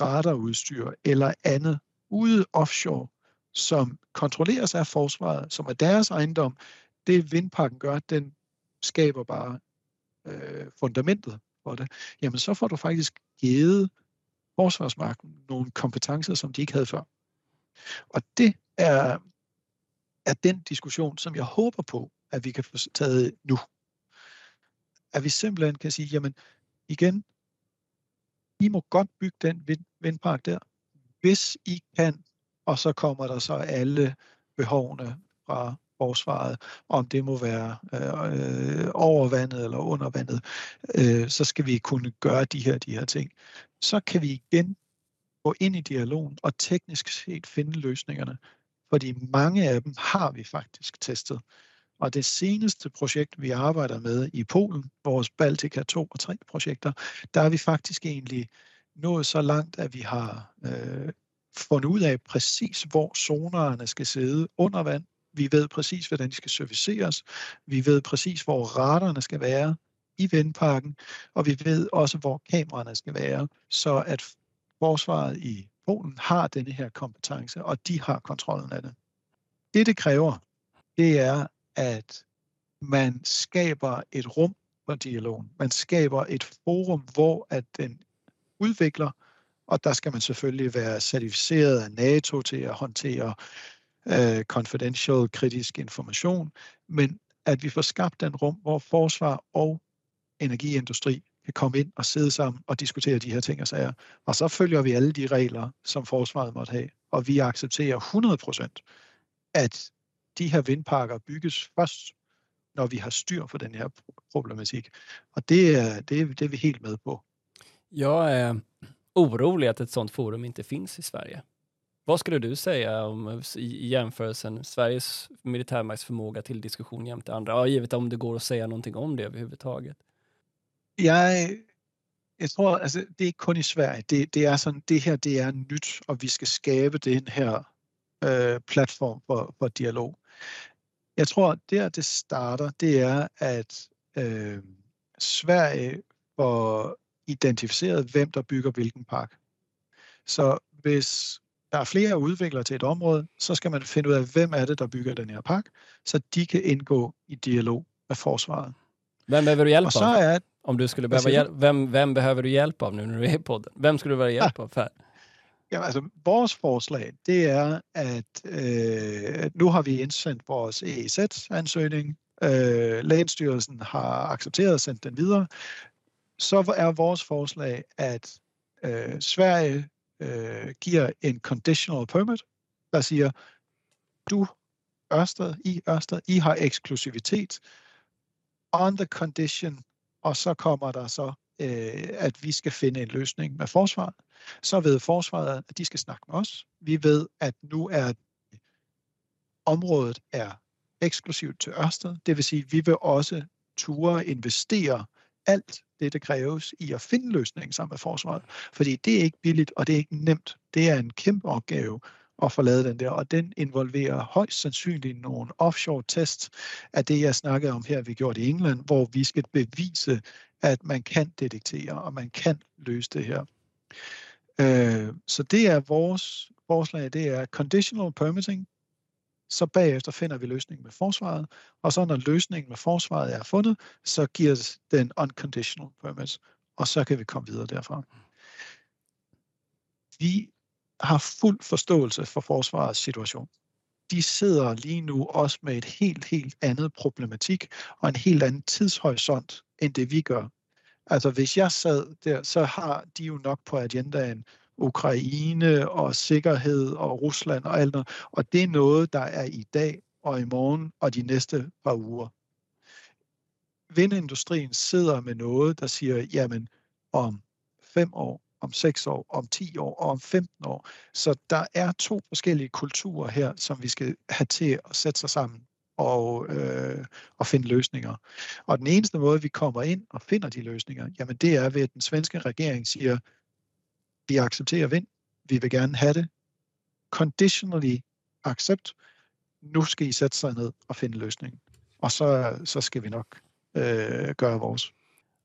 radarudstyr eller andet ude offshore, som kontrolleres af forsvaret, som er deres ejendom, det vindparken gør, den skaber bare øh, fundamentet for det, jamen så får du faktisk givet forsvarsmagten nogle kompetencer, som de ikke havde før. Og det er, er den diskussion, som jeg håber på, at vi kan få taget nu. At vi simpelthen kan sige, jamen igen, I må godt bygge den vind, vindpark der, hvis I kan, og så kommer der så alle behovene fra forsvaret, om det må være øh, øh, over vandet eller under vandet, øh, så skal vi kunne gøre de her, de her ting. Så kan vi igen gå ind i dialogen og teknisk set finde løsningerne, fordi mange af dem har vi faktisk testet. Og det seneste projekt, vi arbejder med i Polen, vores Baltica 2 og 3 projekter, der er vi faktisk egentlig nået så langt, at vi har øh, fundet ud af præcis, hvor zonerne skal sidde under vand, vi ved præcis, hvordan de skal serviceres. Vi ved præcis, hvor raderne skal være i vindparken, og vi ved også, hvor kameraerne skal være, så at forsvaret i Polen har denne her kompetence, og de har kontrollen af det. Det, det kræver, det er, at man skaber et rum for dialogen. Man skaber et forum, hvor at den udvikler, og der skal man selvfølgelig være certificeret af NATO til at håndtere øh, confidential, kritisk information, men at vi får skabt den rum, hvor forsvar og energiindustri kan komme ind og sidde sammen og diskutere de her ting og sager. Og så følger vi alle de regler, som forsvaret måtte have, og vi accepterer 100% at de her vindparker bygges først, når vi har styr på den her problematik. Og det det, det er vi helt med på. Jag är orolig att ett sånt forum inte finns i Sverige. Vad skulle du säga om, i, jämförelsen Sveriges militärmaktsförmåga till diskussion jämte andra? Ja, givet om det går att säga någonting om det överhuvudtaget. Jag, jeg tror, altså, det er ikke kun i Sverige. Det, det er sådan, det her det er nyt, og vi skal skabe den her øh, platform for, for dialog. Jeg tror, der det starter, det er, at øh, Sverige får identificeret, hvem der bygger hvilken park. Så hvis der er flere udviklere til et område, så skal man finde ud af, hvem er det, der bygger den her park, så de kan indgå i dialog med forsvaret. Hvem behöver du hjälp Og så er Om du skulle behöva hjälp, vem, vem behöver du hjälp av nu när du är i podden? Vem skulle du vilja hjälp av? För? Ja, altså, vores forslag, det er, at øh, nu har vi indsendt vores EEZ-ansøgning. Øh, Lægenstyrelsen har accepteret og sendt den videre. Så er vores forslag, at øh, Sverige øh, giver en conditional permit, der siger, du Ørsted, I Ørsted, I har eksklusivitet on the condition, og så kommer der så, øh, at vi skal finde en løsning med forsvaret så ved forsvaret, at de skal snakke med os. Vi ved, at nu er området er eksklusivt til Ørsted. Det vil sige, at vi vil også ture investere alt det, der kræves i at finde løsningen sammen med forsvaret. Fordi det er ikke billigt, og det er ikke nemt. Det er en kæmpe opgave at få lavet den der, og den involverer højst sandsynligt nogle offshore tests af det, jeg snakkede om her, vi gjorde i England, hvor vi skal bevise, at man kan detektere, og man kan løse det her. Øh, så det er vores forslag, det er conditional permitting, så bagefter finder vi løsningen med forsvaret, og så når løsningen med forsvaret er fundet, så giver den unconditional permit, og så kan vi komme videre derfra. Vi har fuld forståelse for forsvarets situation. De sidder lige nu også med et helt, helt andet problematik og en helt anden tidshorisont, end det vi gør. Altså hvis jeg sad der, så har de jo nok på agendaen Ukraine og sikkerhed og Rusland og alt noget. Og det er noget, der er i dag og i morgen og de næste par uger. Vindindustrien sidder med noget, der siger, jamen om fem år, om 6 år, om 10 år og om 15 år. Så der er to forskellige kulturer her, som vi skal have til at sætte sig sammen og, øh, og finde løsninger. Og den eneste måde, vi kommer ind og finder de løsninger, jamen det er ved, at den svenske regering siger, vi accepterer vind, vi vil gerne have det, conditionally accept, nu skal I sætte sig ned og finde løsningen. Og så, så skal vi nok øh, gøre vores.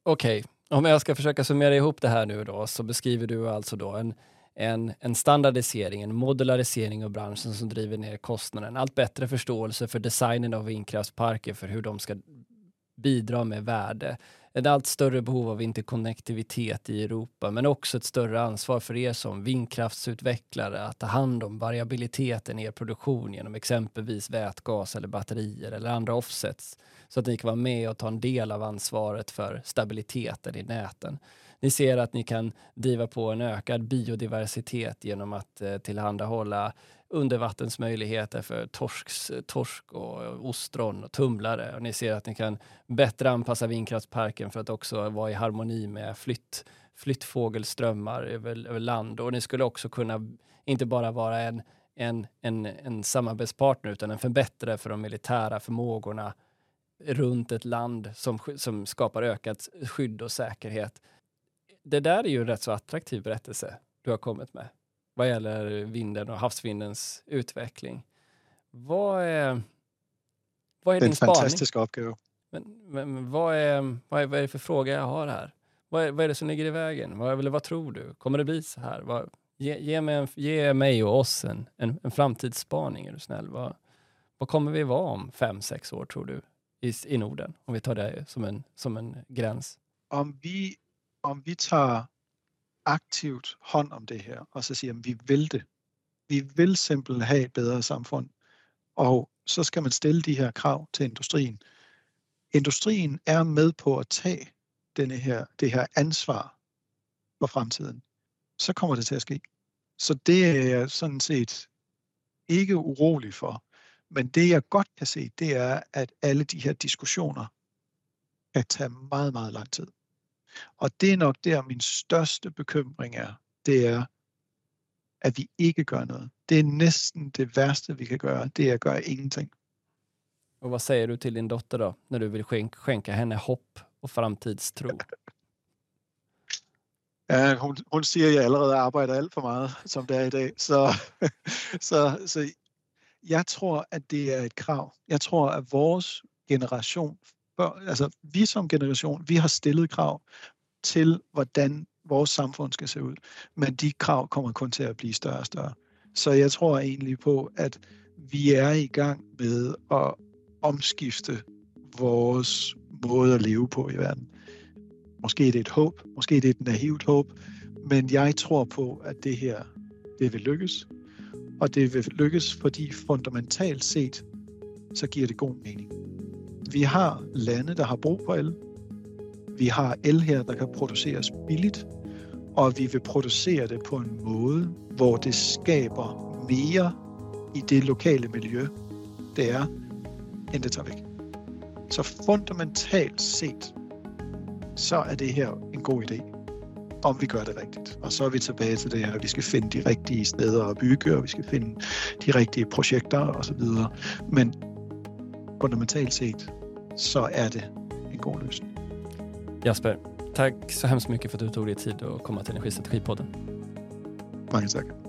Okay, om jag ska försöka summera ihop det här nu då, så beskriver du alltså då en, en, en standardisering, en modularisering av branschen som driver ner kostnaden, allt bättre förståelse för designen av vindkraftsparker, för hur de ska bidra med värde, ett allt större behov av interkonnektivitet i Europa, men också ett större ansvar för er som vindkraftsutvecklare att ta hand om variabiliteten i er produktion genom exempelvis vätgas eller batterier eller andra offsets, så att ni kan vara med och ta en del av ansvaret för stabiliteten i näten. Ni ser att ni kan driva på en ökad biodiversitet genom att eh, tillhandahålla undervattensmöjligheter för torsks, torsk och ostron och tumlare. Och ni ser att ni kan bättre anpassa vindkraftsparken för att också vara i harmoni med flytt, flyttfågelströmmar över, över land. Och ni skulle också kunna inte bara vara en, en, en, en samarbetspartner utan en förbättrare för de militära förmågorna runt ett land som, som skapar ökat skydd och säkerhet. Det där är ju en rätt så attraktiv berättelse du har kommit med vad gäller vinden och havsvindens utveckling. Vad är, vad är Det er din en spaning? fantastisk opgave. Men, men, vad, är, vad, är, vad är det för fråga jag har här? Vad är, vad är det som ligger i vägen? Vad, eller vad tror du? Kommer det bli så här? Vad, ge, ge, mig en, ge mig och oss en, en, en framtidsspaning, är du snäll. Vad, vad kommer vi vara om fem, sex år, tror du, i, i Norden? Om vi tar det som en, som en gräns. Om vi, om vi tager aktivt hånd om det her, og så siger, at vi vil det. Vi vil simpelthen have et bedre samfund. Og så skal man stille de her krav til industrien. Industrien er med på at tage denne her, det her ansvar for fremtiden. Så kommer det til at ske. Så det er jeg sådan set ikke urolig for. Men det jeg godt kan se, det er, at alle de her diskussioner kan tage meget, meget lang tid. Og det er nok der, min største bekymring er. Det er, at vi ikke gør noget. Det er næsten det værste, vi kan gøre. Det er at gøre ingenting. Och vad säger du till din dotter då, när du vill skänka, skänka henne hopp och framtidstro? Ja, hun, hun siger, at jeg allerede arbejder alt for meget, som det er i dag. Så, så, så jeg tror, at det er et krav. Jeg tror, at vores generation, altså vi som generation, vi har stillet krav til, hvordan vores samfund skal se ud. Men de krav kommer kun til at blive større og større. Så jeg tror egentlig på, at vi er i gang med at omskifte vores måde at leve på i verden. Måske er det et håb, måske er det et naivt håb, men jeg tror på, at det her det vil lykkes. Og det vil lykkes, fordi fundamentalt set, så giver det god mening. Vi har lande, der har brug for el. Vi har el her, der kan produceres billigt, og vi vil producere det på en måde, hvor det skaber mere i det lokale miljø, det er, end det tager væk. Så fundamentalt set, så er det her en god idé, om vi gør det rigtigt. Og så er vi tilbage til det her, at vi skal finde de rigtige steder at bygge, og vi skal finde de rigtige projekter osv. Men fundamentalt set, så er det en god løsning. Jasper, tack så hemskt mycket för att du tog dig tid att komma till Energistrategipodden. Mange tack.